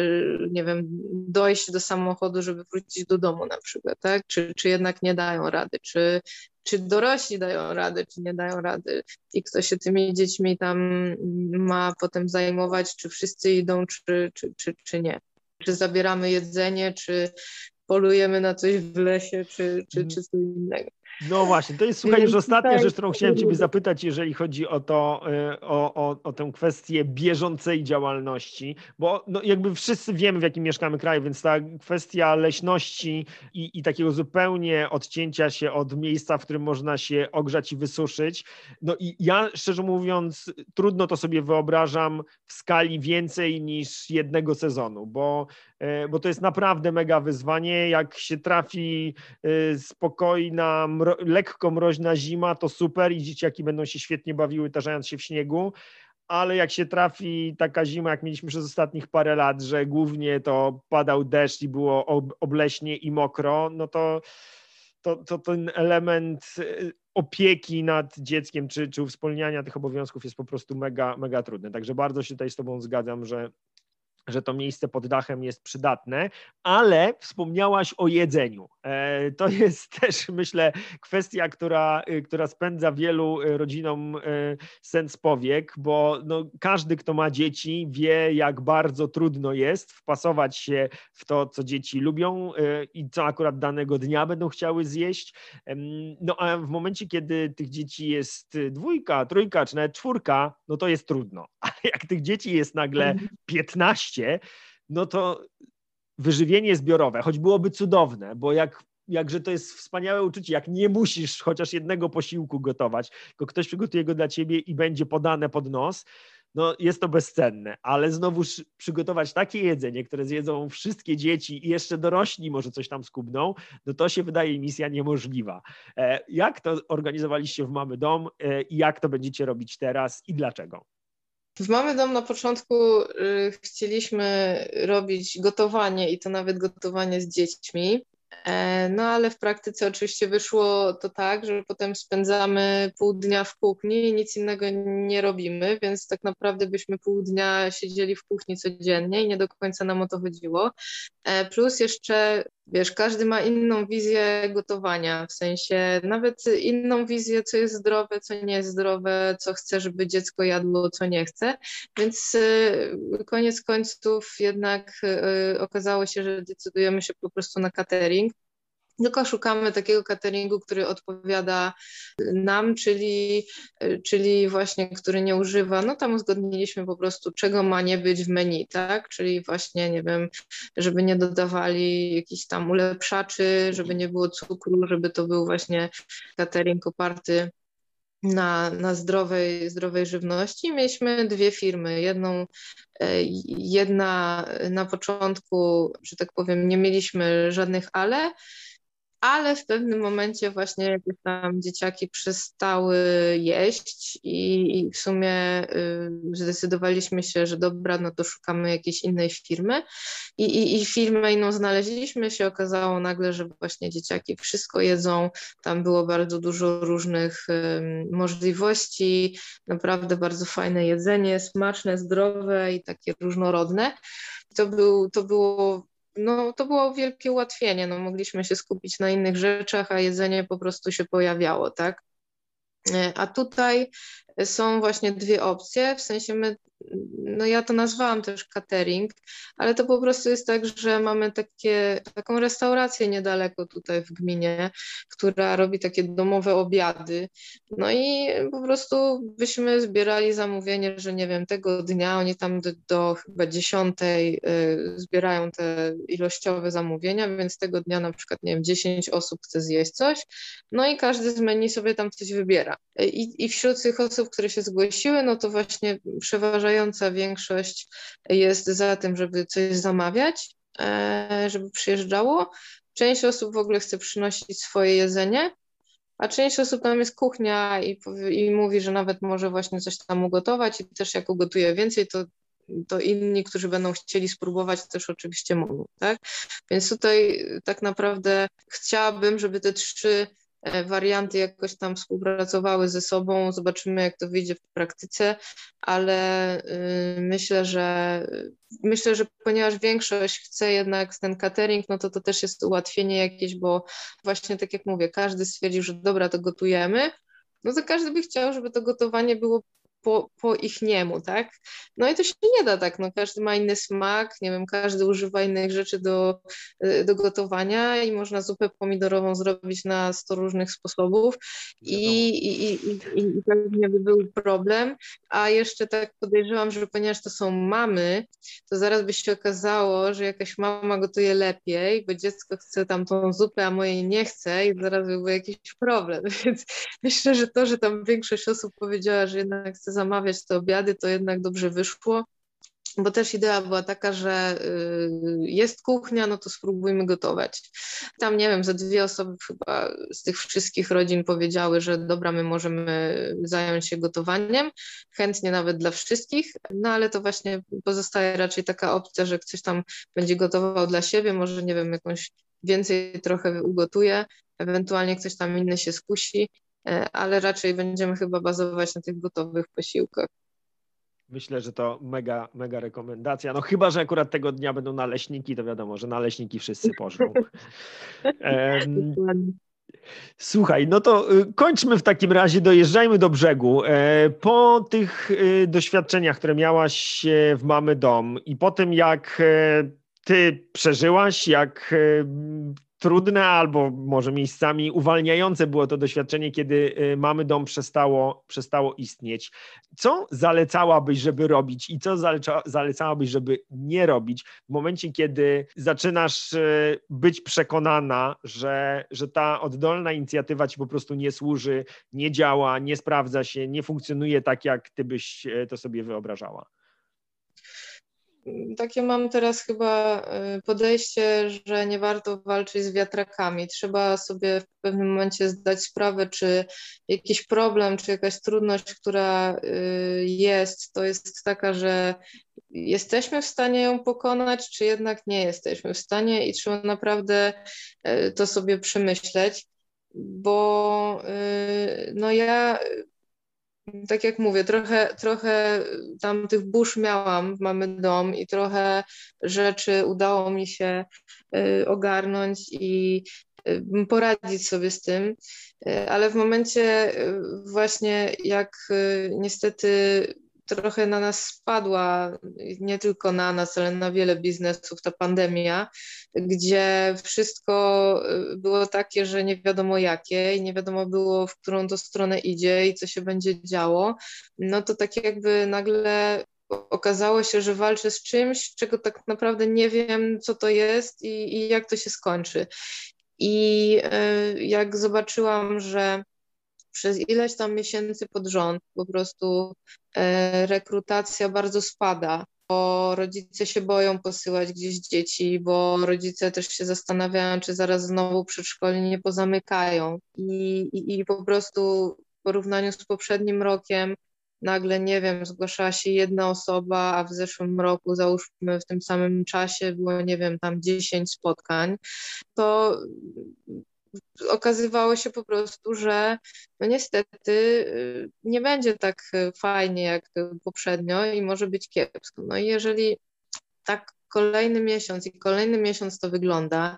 nie wiem, dojść do samochodu, żeby wrócić do domu na przykład, tak? Czy, czy jednak nie dają rady, czy, czy dorośli dają rady, czy nie dają rady i kto się tymi dziećmi tam ma potem zajmować, czy wszyscy idą, czy, czy, czy, czy nie. Czy zabieramy jedzenie, czy, polujemy na coś w lesie, czy, czy, czy coś innego. No właśnie, to jest słuchaj już ostatnia rzecz, którą chciałem Ciebie zapytać, jeżeli chodzi o to, y, o, o, o tę kwestię bieżącej działalności, bo no jakby wszyscy wiemy, w jakim mieszkamy kraju, więc ta kwestia leśności i, i takiego zupełnie odcięcia się od miejsca, w którym można się ogrzać i wysuszyć, no i ja szczerze mówiąc, trudno to sobie wyobrażam w skali więcej niż jednego sezonu, bo, y, bo to jest naprawdę mega wyzwanie, jak się trafi y, spokojna, mro, lekko mroźna zima, to super i dzieciaki będą się świetnie bawiły, tarzając się w śniegu, ale jak się trafi taka zima, jak mieliśmy przez ostatnich parę lat, że głównie to padał deszcz i było obleśnie i mokro, no to to, to ten element y, opieki nad dzieckiem czy, czy uwspólniania tych obowiązków jest po prostu mega, mega trudny. Także bardzo się tutaj z Tobą zgadzam, że że to miejsce pod dachem jest przydatne, ale wspomniałaś o jedzeniu. E, to <laughs> jest też, myślę, kwestia, która, y, która spędza wielu y, rodzinom y, sens powiek, bo no, każdy, kto ma dzieci, wie, jak bardzo trudno jest wpasować się w to, co dzieci lubią i co akurat danego dnia będą chciały zjeść. No a w momencie, kiedy tych dzieci jest dwójka, trójka, czy nawet czwórka, no to jest trudno. <laughs> Ale jak tych dzieci jest nagle 15, no to wyżywienie zbiorowe, choć byłoby cudowne, bo jak jakże to jest wspaniałe uczucie, jak nie musisz chociaż jednego posiłku gotować, tylko ktoś przygotuje go dla ciebie i będzie podane pod nos, no jest to bezcenne, ale znowuż przygotować takie jedzenie, które zjedzą wszystkie dzieci i jeszcze dorośli może coś tam skubną, no to się wydaje misja niemożliwa. E, jak to organizowaliście w Mamy Dom e, i jak to będziecie robić teraz i dlaczego? W Mamy Dom na początku y, chcieliśmy robić gotowanie i to nawet gotowanie z dziećmi. E, no ale w praktyce oczywiście wyszło to tak, że potem spędzamy pół dnia w kuchni i nic innego nie robimy, więc tak naprawdę byśmy pół dnia siedzieli w kuchni codziennie i nie do końca nam o to chodziło. E, plus jeszcze, wiesz, każdy ma inną wizję gotowania, w sensie nawet inną wizję, co jest zdrowe, co nie jest zdrowe, co chce, żeby dziecko jadło, co nie chce, więc e, koniec końców jednak okazało się, że decydujemy się po prostu na catering tylko szukamy takiego cateringu, który odpowiada nam, czyli, czyli właśnie, który nie używa, no tam uzgodniliśmy po prostu, czego ma nie być w menu, tak? Czyli właśnie, nie wiem, żeby nie dodawali jakichś tam ulepszaczy, żeby nie było cukru, żeby to był właśnie catering oparty na, na zdrowej, zdrowej żywności. Mieliśmy dwie firmy. Jedną, e, jedna na początku, że tak powiem, nie mieliśmy żadnych ale ale w pewnym momencie właśnie jakieś tam dzieciaki przestały jeść i, w sumie y, zdecydowaliśmy się, że dobra, no to szukamy jakiejś innej firmy. I, i, i firmę inną znaleźliśmy, się okazało nagle, że właśnie dzieciaki wszystko jedzą, tam było bardzo dużo różnych y, możliwości, naprawdę bardzo fajne jedzenie, smaczne, zdrowe i takie różnorodne. To, był, to było no, to było wielkie ułatwienie. No, mogliśmy się skupić na innych rzeczach, a jedzenie po prostu się pojawiało, tak? E, a tutaj są właśnie dwie opcje, w sensie my no ja to nazwałam też catering, ale to po prostu jest tak, że mamy takie, taką restaurację niedaleko tutaj w gminie, która robi takie domowe obiady. No i po prostu byśmy zbierali zamówienie, że nie wiem, tego dnia oni tam do, do chyba dziesiątej y, zbierają te ilościowe zamówienia, więc tego dnia na przykład, nie wiem, 10 osób chce zjeść coś, no i każdy z menu sobie tam coś wybiera. I, i wśród tych osób, które się zgłosiły, no to właśnie przeważają przeważająca większość jest za tym, żeby coś zamawiać, e, żeby przyjeżdżało. Część osób w ogóle chce przynosić swoje jedzenie, a część osób tam jest kuchnia i, i mówi, że nawet może właśnie coś tam ugotować i też jak ugotuje więcej, to to inni, którzy będą chcieli spróbować, też oczywiście mogą, tak? Więc tutaj tak naprawdę chciałabym, żeby te trzy warianty jakoś tam współpracowały ze sobą. Zobaczymy, jak to wyjdzie w praktyce, ale y, myślę, że myślę, że ponieważ większość chce jednak ten catering, no to to też jest ułatwienie jakieś, bo właśnie tak jak mówię, każdy stwierdził, że dobra, to gotujemy, no to każdy by chciał, żeby to gotowanie było po, po ich niemu, tak? No i to się nie da tak, no każdy ma inny smak, nie wiem, każdy używa innych rzeczy do, y, do gotowania i można zupę pomidorową zrobić na 100 różnych sposobów i, i, i, i, i pewnie by był problem, a jeszcze tak podejrzewam, że ponieważ to są mamy, to zaraz by się okazało, że jakaś mama gotuje lepiej, bo dziecko chce tam tą zupę, a moje nie chce i zaraz by był jakiś problem, <laughs> więc myślę, że to, że tam większość osób powiedziała, że jednak chce zamawiać te obiady, to jednak dobrze wyszło. Bo też idea była taka, że y, jest kuchnia, no to spróbujmy gotować. Tam nie wiem, ze dwie osoby chyba z tych wszystkich rodzin powiedziały, że dobra, my możemy zająć się gotowaniem, chętnie nawet dla wszystkich, no ale to właśnie pozostaje raczej taka opcja, że ktoś tam będzie gotował dla siebie, może nie wiem, jakąś więcej trochę ugotuję, ewentualnie ktoś tam inny się skusi, ale raczej będziemy chyba bazować na tych gotowych posiłkach. Myślę, że to mega, mega rekomendacja. No chyba, że akurat tego dnia będą naleśniki, to wiadomo, że naleśniki wszyscy pożrą. <laughs> um, Słuchaj, no to y, kończmy w takim razie, dojeżdżajmy do brzegu. E, po tych y, doświadczeniach, które miałaś w Mamy Dom i po tym, jak e, ty przeżyłaś, jak e, trudne albo może miejscami uwalniające było to doświadczenie, kiedy y, mamy dom przestało, przestało istnieć. Co zalecałabyś, żeby robić i co zaleca, zalecałabyś, żeby nie robić w momencie, kiedy zaczynasz y, być przekonana, że, że ta oddolna inicjatywa ci po prostu nie służy, nie działa, nie sprawdza się, nie funkcjonuje tak, jak ty byś y, to sobie wyobrażała? Takie mam teraz chyba y, podejście, że nie warto walczyć z wiatrakami. Trzeba sobie w pewnym momencie zdać sprawę, czy jakiś problem, czy jakaś trudność, która y, jest, to jest taka, że jesteśmy w stanie ją pokonać, czy jednak nie jesteśmy w stanie i trzeba naprawdę y, to sobie przemyśleć, bo no ja tak jak mówię, trochę, trochę tam tych burz miałam, mamy dom i trochę rzeczy udało mi się y, ogarnąć i y, poradzić sobie z tym, y, ale w momencie właśnie jak niestety trochę na nas spadła, nie tylko na nas, ale na wiele biznesów ta pandemia, gdzie wszystko y, było takie, że nie wiadomo jakie i nie wiadomo było, w którą to stronę idzie i co się będzie działo, no to tak jakby nagle okazało się, że walczę z czymś, czego tak naprawdę nie wiem, co to jest i, i jak to się skończy. I y, jak zobaczyłam, że przez ileś tam miesięcy pod rząd po prostu e, rekrutacja bardzo spada, bo rodzice się boją posyłać gdzieś dzieci, bo rodzice też się zastanawiają, czy zaraz znowu przedszkoli nie pozamykają. I, i, i po prostu w porównaniu z poprzednim rokiem nagle, nie wiem, zgłaszała się jedna osoba, a w zeszłym roku, załóżmy w tym samym czasie było, nie wiem, tam 10 spotkań, to okazywało się po prostu, że no niestety y, nie będzie tak fajnie jak poprzednio i może być kiepsko. No i jeżeli tak kolejny miesiąc i kolejny miesiąc to wygląda,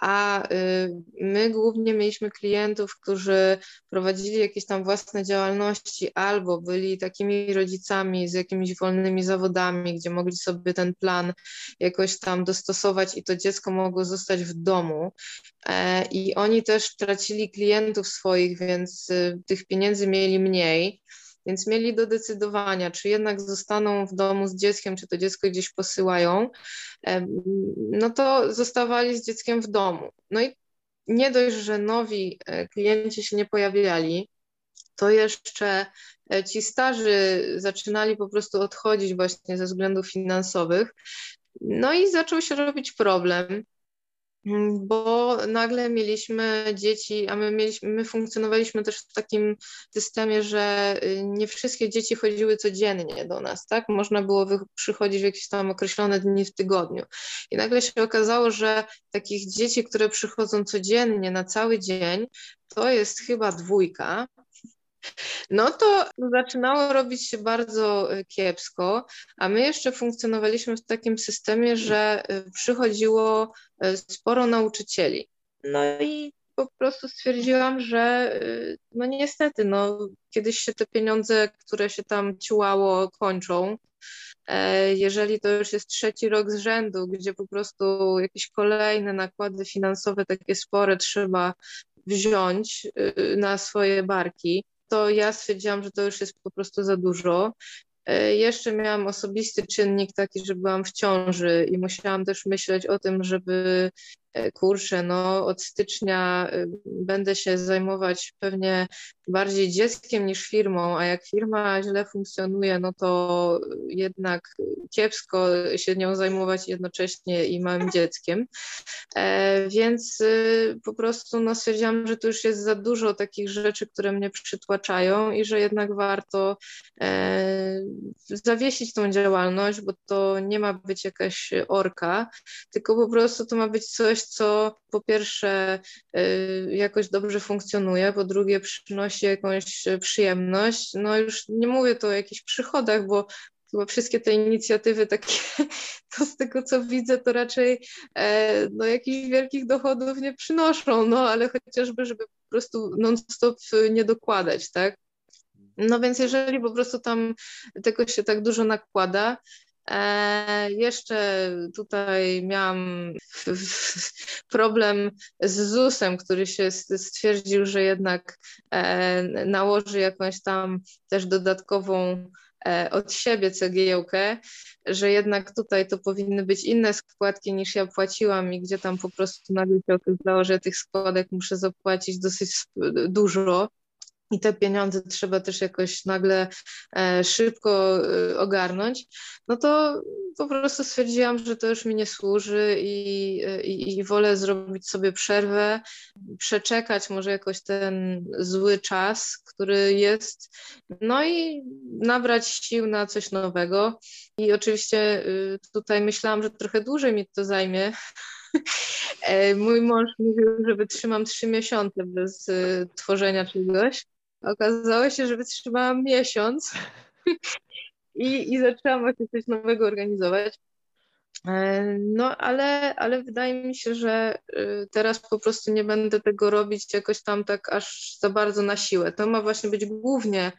a y, my głównie mieliśmy klientów, którzy prowadzili jakieś tam własne działalności albo byli takimi rodzicami z jakimiś wolnymi zawodami, gdzie mogli sobie ten plan jakoś tam dostosować i to dziecko mogło zostać w domu. E, I oni też tracili klientów swoich, więc y, tych pieniędzy mieli mniej. Więc mieli do decydowania, czy jednak zostaną w domu z dzieckiem, czy to dziecko gdzieś posyłają, no to zostawali z dzieckiem w domu. No i nie dość, że nowi e, klienci się nie pojawiali, to jeszcze e, ci starzy zaczynali po prostu odchodzić właśnie ze względów finansowych. No i zaczął się robić problem. Mm, bo nagle mieliśmy dzieci, a my, mieliśmy, my funkcjonowaliśmy też w takim systemie, że y, nie wszystkie dzieci chodziły codziennie do nas, tak? Można było przychodzić w jakieś tam określone dni w tygodniu. I nagle się okazało, że takich dzieci, które przychodzą codziennie na cały dzień, to jest chyba dwójka, no to zaczynało robić się bardzo y, kiepsko, a my jeszcze funkcjonowaliśmy w takim systemie, że y, przychodziło y, sporo nauczycieli. No i po prostu stwierdziłam, że no niestety, no kiedyś się te pieniądze, które się tam ciłało, kończą. E, jeżeli to już jest trzeci rok z rzędu, gdzie po prostu jakieś kolejne nakłady finansowe takie spore trzeba wziąć na swoje barki, to ja stwierdziłam, że to już jest po prostu za dużo. E, jeszcze miałam osobisty czynnik taki, że byłam w ciąży i musiałam też myśleć o tym, żeby e, kurczę, no od stycznia e, będę się zajmować pewnie bardziej dzieckiem niż firmą, a jak firma źle funkcjonuje, no to jednak kiepsko się nią zajmować jednocześnie i małym dzieckiem. E, więc y, po prostu no, stwierdziłam, że to już jest za dużo takich rzeczy, które mnie przytłaczają i że jednak warto e, zawiesić tą działalność, bo to nie ma być jakaś orka, tylko po prostu to ma być coś, co po pierwsze y, jakoś dobrze funkcjonuje, po drugie przynosi jakąś przyjemność. No już nie mówię tu o jakichś przychodach, bo chyba wszystkie te inicjatywy takie, <laughs> to z tego co widzę, to raczej e, no, jakichś wielkich dochodów nie przynoszą, no ale chociażby, żeby po prostu non-stop nie dokładać, tak? No więc jeżeli po prostu tam tego się tak dużo nakłada, E, jeszcze tutaj miałam problem z ZUS-em, który się stwierdził, że jednak e, nałoży jakąś tam też dodatkową e, od siebie cegiełkę, że jednak tutaj to powinny być inne składki niż ja płaciłam i gdzie tam po prostu nagle się okazało, że tych składek muszę zapłacić dosyć dużo i te pieniądze trzeba też jakoś nagle e, szybko e, ogarnąć, no to po prostu stwierdziłam, że to już mi nie służy i, e, i, i wolę zrobić sobie przerwę, przeczekać może jakoś ten zły czas, który jest, no i nabrać sił na coś nowego. I oczywiście tutaj myślałam, że trochę dłużej mi to zajmie, <laughs> Mój mąż mówił, że wytrzymam trzy miesiące bez tworzenia czegoś, Okazało się, że wytrzymałam miesiąc <laughs> i, i zaczęłam właśnie coś nowego organizować. E, no, ale, ale wydaje mi się, że y, teraz po prostu nie będę tego robić jakoś tam tak aż za bardzo na siłę. To ma właśnie być głównie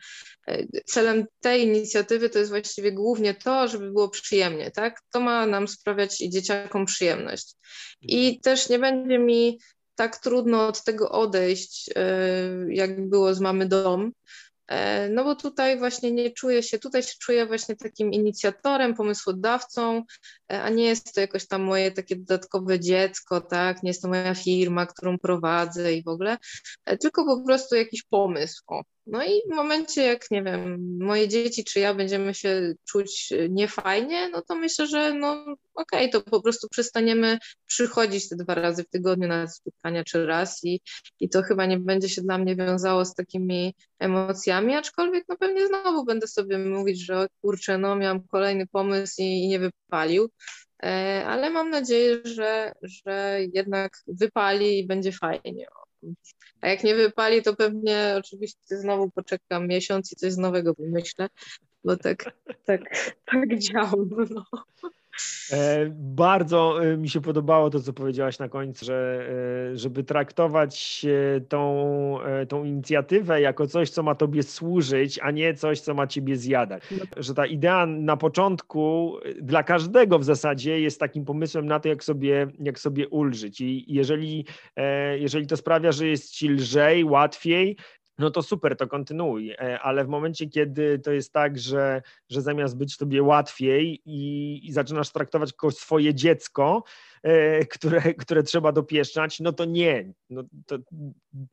e, celem tej inicjatywy to jest właściwie głównie to, żeby było przyjemnie, tak? To ma nam sprawiać dzieciakom przyjemność. I też nie będzie mi tak trudno od tego odejść, e, jak było z Mamy Dom, e, no bo tutaj właśnie nie czuję się, tutaj się czuję właśnie takim inicjatorem, pomysłodawcą, e, a nie jest to jakoś tam moje takie dodatkowe dziecko, tak, nie jest to moja firma, którą prowadzę i w ogóle, tylko po prostu jakiś pomysł, o, no i w momencie, jak nie wiem, moje dzieci czy ja będziemy się czuć niefajnie, no to myślę, że no okej, okay, to po prostu przestaniemy przychodzić te dwa razy w tygodniu na spotkania czy raz i, i to chyba nie będzie się dla mnie wiązało z takimi emocjami, aczkolwiek no pewnie znowu będę sobie mówić, że kurczę, no miałam kolejny pomysł i, i nie wypalił, e, ale mam nadzieję, że, że jednak wypali i będzie fajnie. A jak nie wypali, to pewnie oczywiście znowu poczekam miesiąc i coś nowego wymyślę, bo tak, tak, tak <laughs> działam. No. E, bardzo e, mi się podobało to, co powiedziałaś na końcu, że e, żeby traktować tą, tą inicjatywę jako coś, co ma tobie służyć, a nie coś, co ma ciebie zjadać. Że ta idea na początku dla każdego w zasadzie jest takim pomysłem na to, jak sobie, jak sobie ulżyć. I jeżeli, jeżeli to sprawia, że jest ci lżej, łatwiej, no to super, to kontynuuj, e, ale w momencie, kiedy to jest tak, że, że zamiast być tobie łatwiej i, i zaczynasz traktować jako swoje dziecko, które, które trzeba dopieszczać, no to nie. No to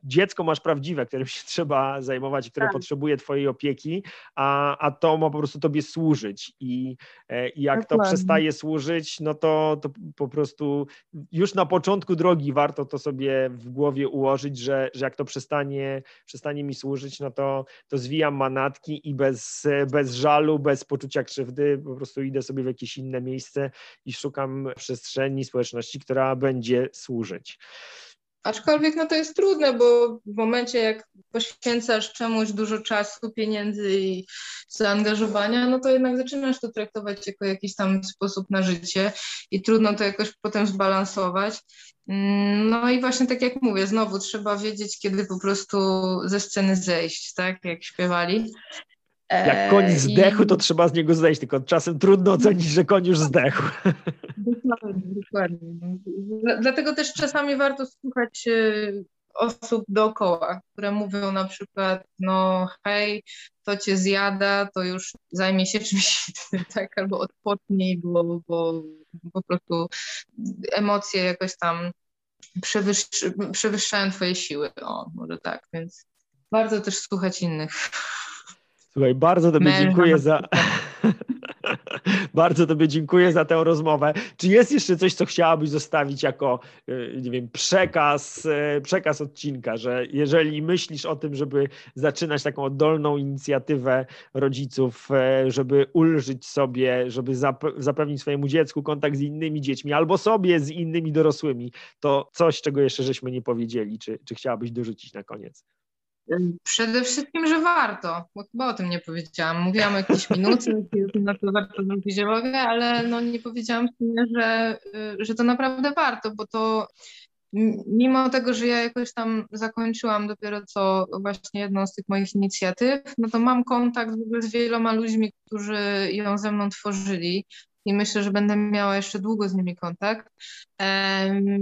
dziecko masz prawdziwe, którym się trzeba zajmować, które tak. potrzebuje twojej opieki, a, a to ma po prostu tobie służyć i, e, i jak Dokładnie. to przestaje służyć, no to, to po prostu już na początku drogi warto to sobie w głowie ułożyć, że, że jak to przestanie, przestanie mi służyć, no to, to zwijam manatki i bez, bez żalu, bez poczucia krzywdy po prostu idę sobie w jakieś inne miejsce i szukam przestrzeni społecznej, społeczności, która będzie służyć. Aczkolwiek no to jest trudne, bo w momencie jak poświęcasz czemuś dużo czasu, pieniędzy i zaangażowania, no to jednak zaczynasz to traktować jako jakiś tam sposób na życie i trudno to jakoś potem zbalansować. Mm, no i właśnie tak jak mówię, znowu trzeba wiedzieć, kiedy po prostu ze sceny zejść, tak, jak śpiewali. Jak koń e, zdechł, to trzeba z niego zejść, tylko czasem trudno ocenić, że koń już zdechł. Dokładnie, dokładnie. Dlatego też czasami warto słuchać e, osób dookoła, które mówią na przykład, no hej, to cię zjada, to już zajmie się czymś <laughs> innym, tak, albo odpocznij, bo, bo po prostu emocje jakoś tam przewyższ, przewyższają twoje siły, o, może tak, więc Bardzo też słuchać innych. Słuchaj, bardzo Tobie Męża dziękuję za. <laughs> Bardzo Tobie dziękuję za tę rozmowę. Czy jest jeszcze coś, co chciałabyś zostawić jako, e, nie wiem, przekaz, e, przekaz odcinka, że jeżeli myślisz o tym, żeby zaczynać taką oddolną inicjatywę rodziców, e, żeby ulżyć sobie, żeby zapewnić swojemu dziecku kontakt z innymi dziećmi albo sobie z innymi dorosłymi, to coś, czego jeszcze żeśmy nie powiedzieli, czy, czy chciałabyś dorzucić na koniec? Przede wszystkim, że warto, bo chyba o tym nie powiedziałam. Mówiłam o jakiejś minuty, <laughs> na to warto zwrócić uwagę, ale no nie powiedziałam w sumie, że, że to naprawdę warto, bo to mimo tego, że ja jakoś tam zakończyłam dopiero co właśnie jedną z tych moich inicjatyw, no to mam kontakt z wieloma ludźmi, którzy ją ze mną tworzyli i myślę, że będę miała jeszcze długo z nimi kontakt.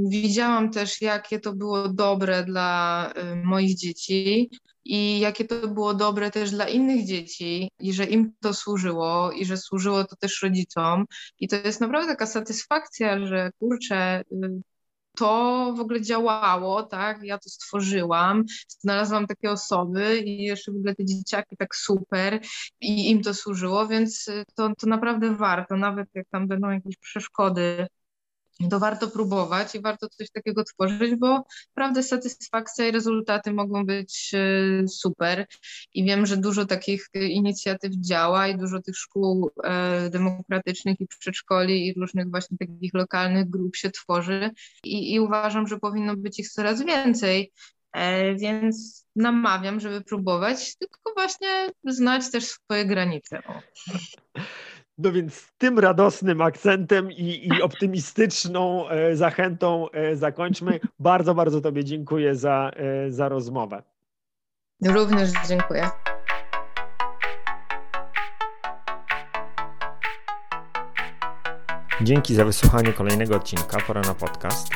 Widziałam też, jakie to było dobre dla moich dzieci i jakie to było dobre też dla innych dzieci i że im to służyło i że służyło to też rodzicom. I to jest naprawdę taka satysfakcja, że kurczę, y, to w ogóle działało, tak? Ja to stworzyłam, znalazłam takie osoby i jeszcze w ogóle te dzieciaki tak super i im to służyło, więc to, to naprawdę warto, nawet jak tam będą jakieś przeszkody to warto próbować i warto coś takiego tworzyć, bo naprawdę satysfakcja i rezultaty mogą być e, super. I wiem, że dużo takich inicjatyw działa i dużo tych szkół e, demokratycznych i przedszkoli i różnych właśnie takich lokalnych grup się tworzy i, i uważam, że powinno być ich coraz więcej. E, więc namawiam, żeby próbować, tylko właśnie znać też swoje granice. No więc tym radosnym akcentem i, i <laughs> optymistyczną e, zachętą e, zakończmy. Bardzo, bardzo Tobie dziękuję za, e, za rozmowę. Również dziękuję. Dzięki za wysłuchanie kolejnego odcinka Pora na podcast.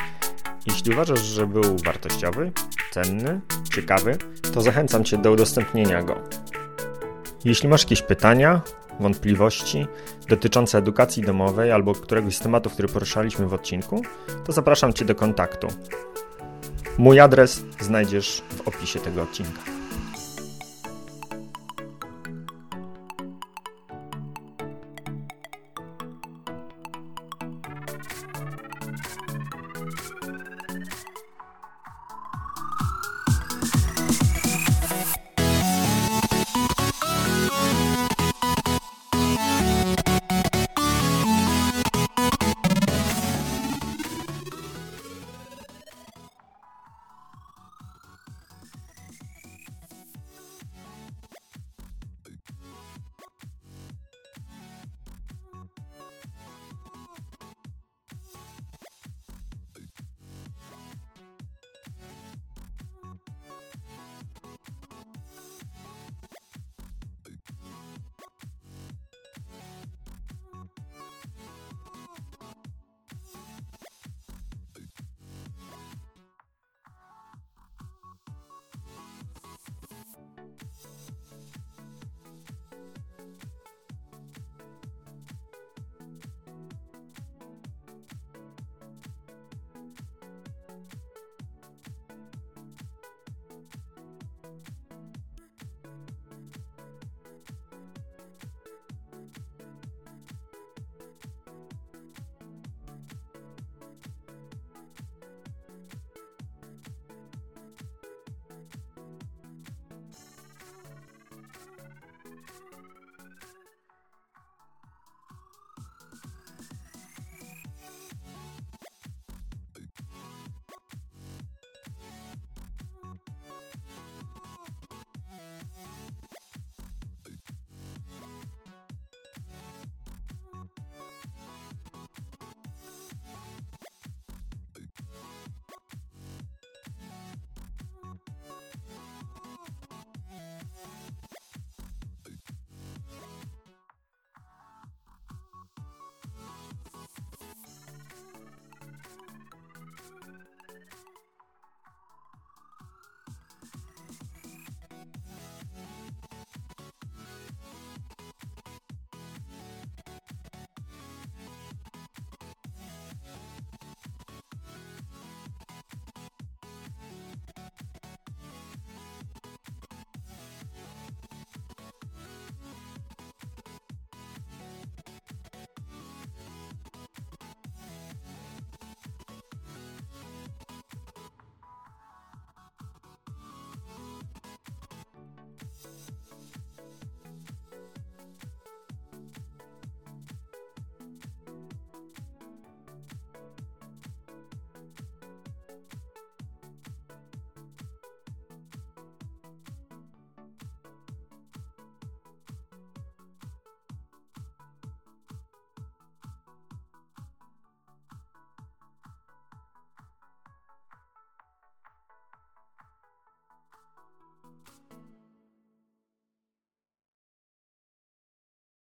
Jeśli uważasz, że był wartościowy, cenny, ciekawy, to zachęcam Cię do udostępnienia go. Jeśli masz jakieś pytania, wątpliwości dotyczące edukacji domowej albo któregoś z tematów, który poruszaliśmy w odcinku, to zapraszam Cię do kontaktu. Mój adres znajdziesz w opisie tego odcinka.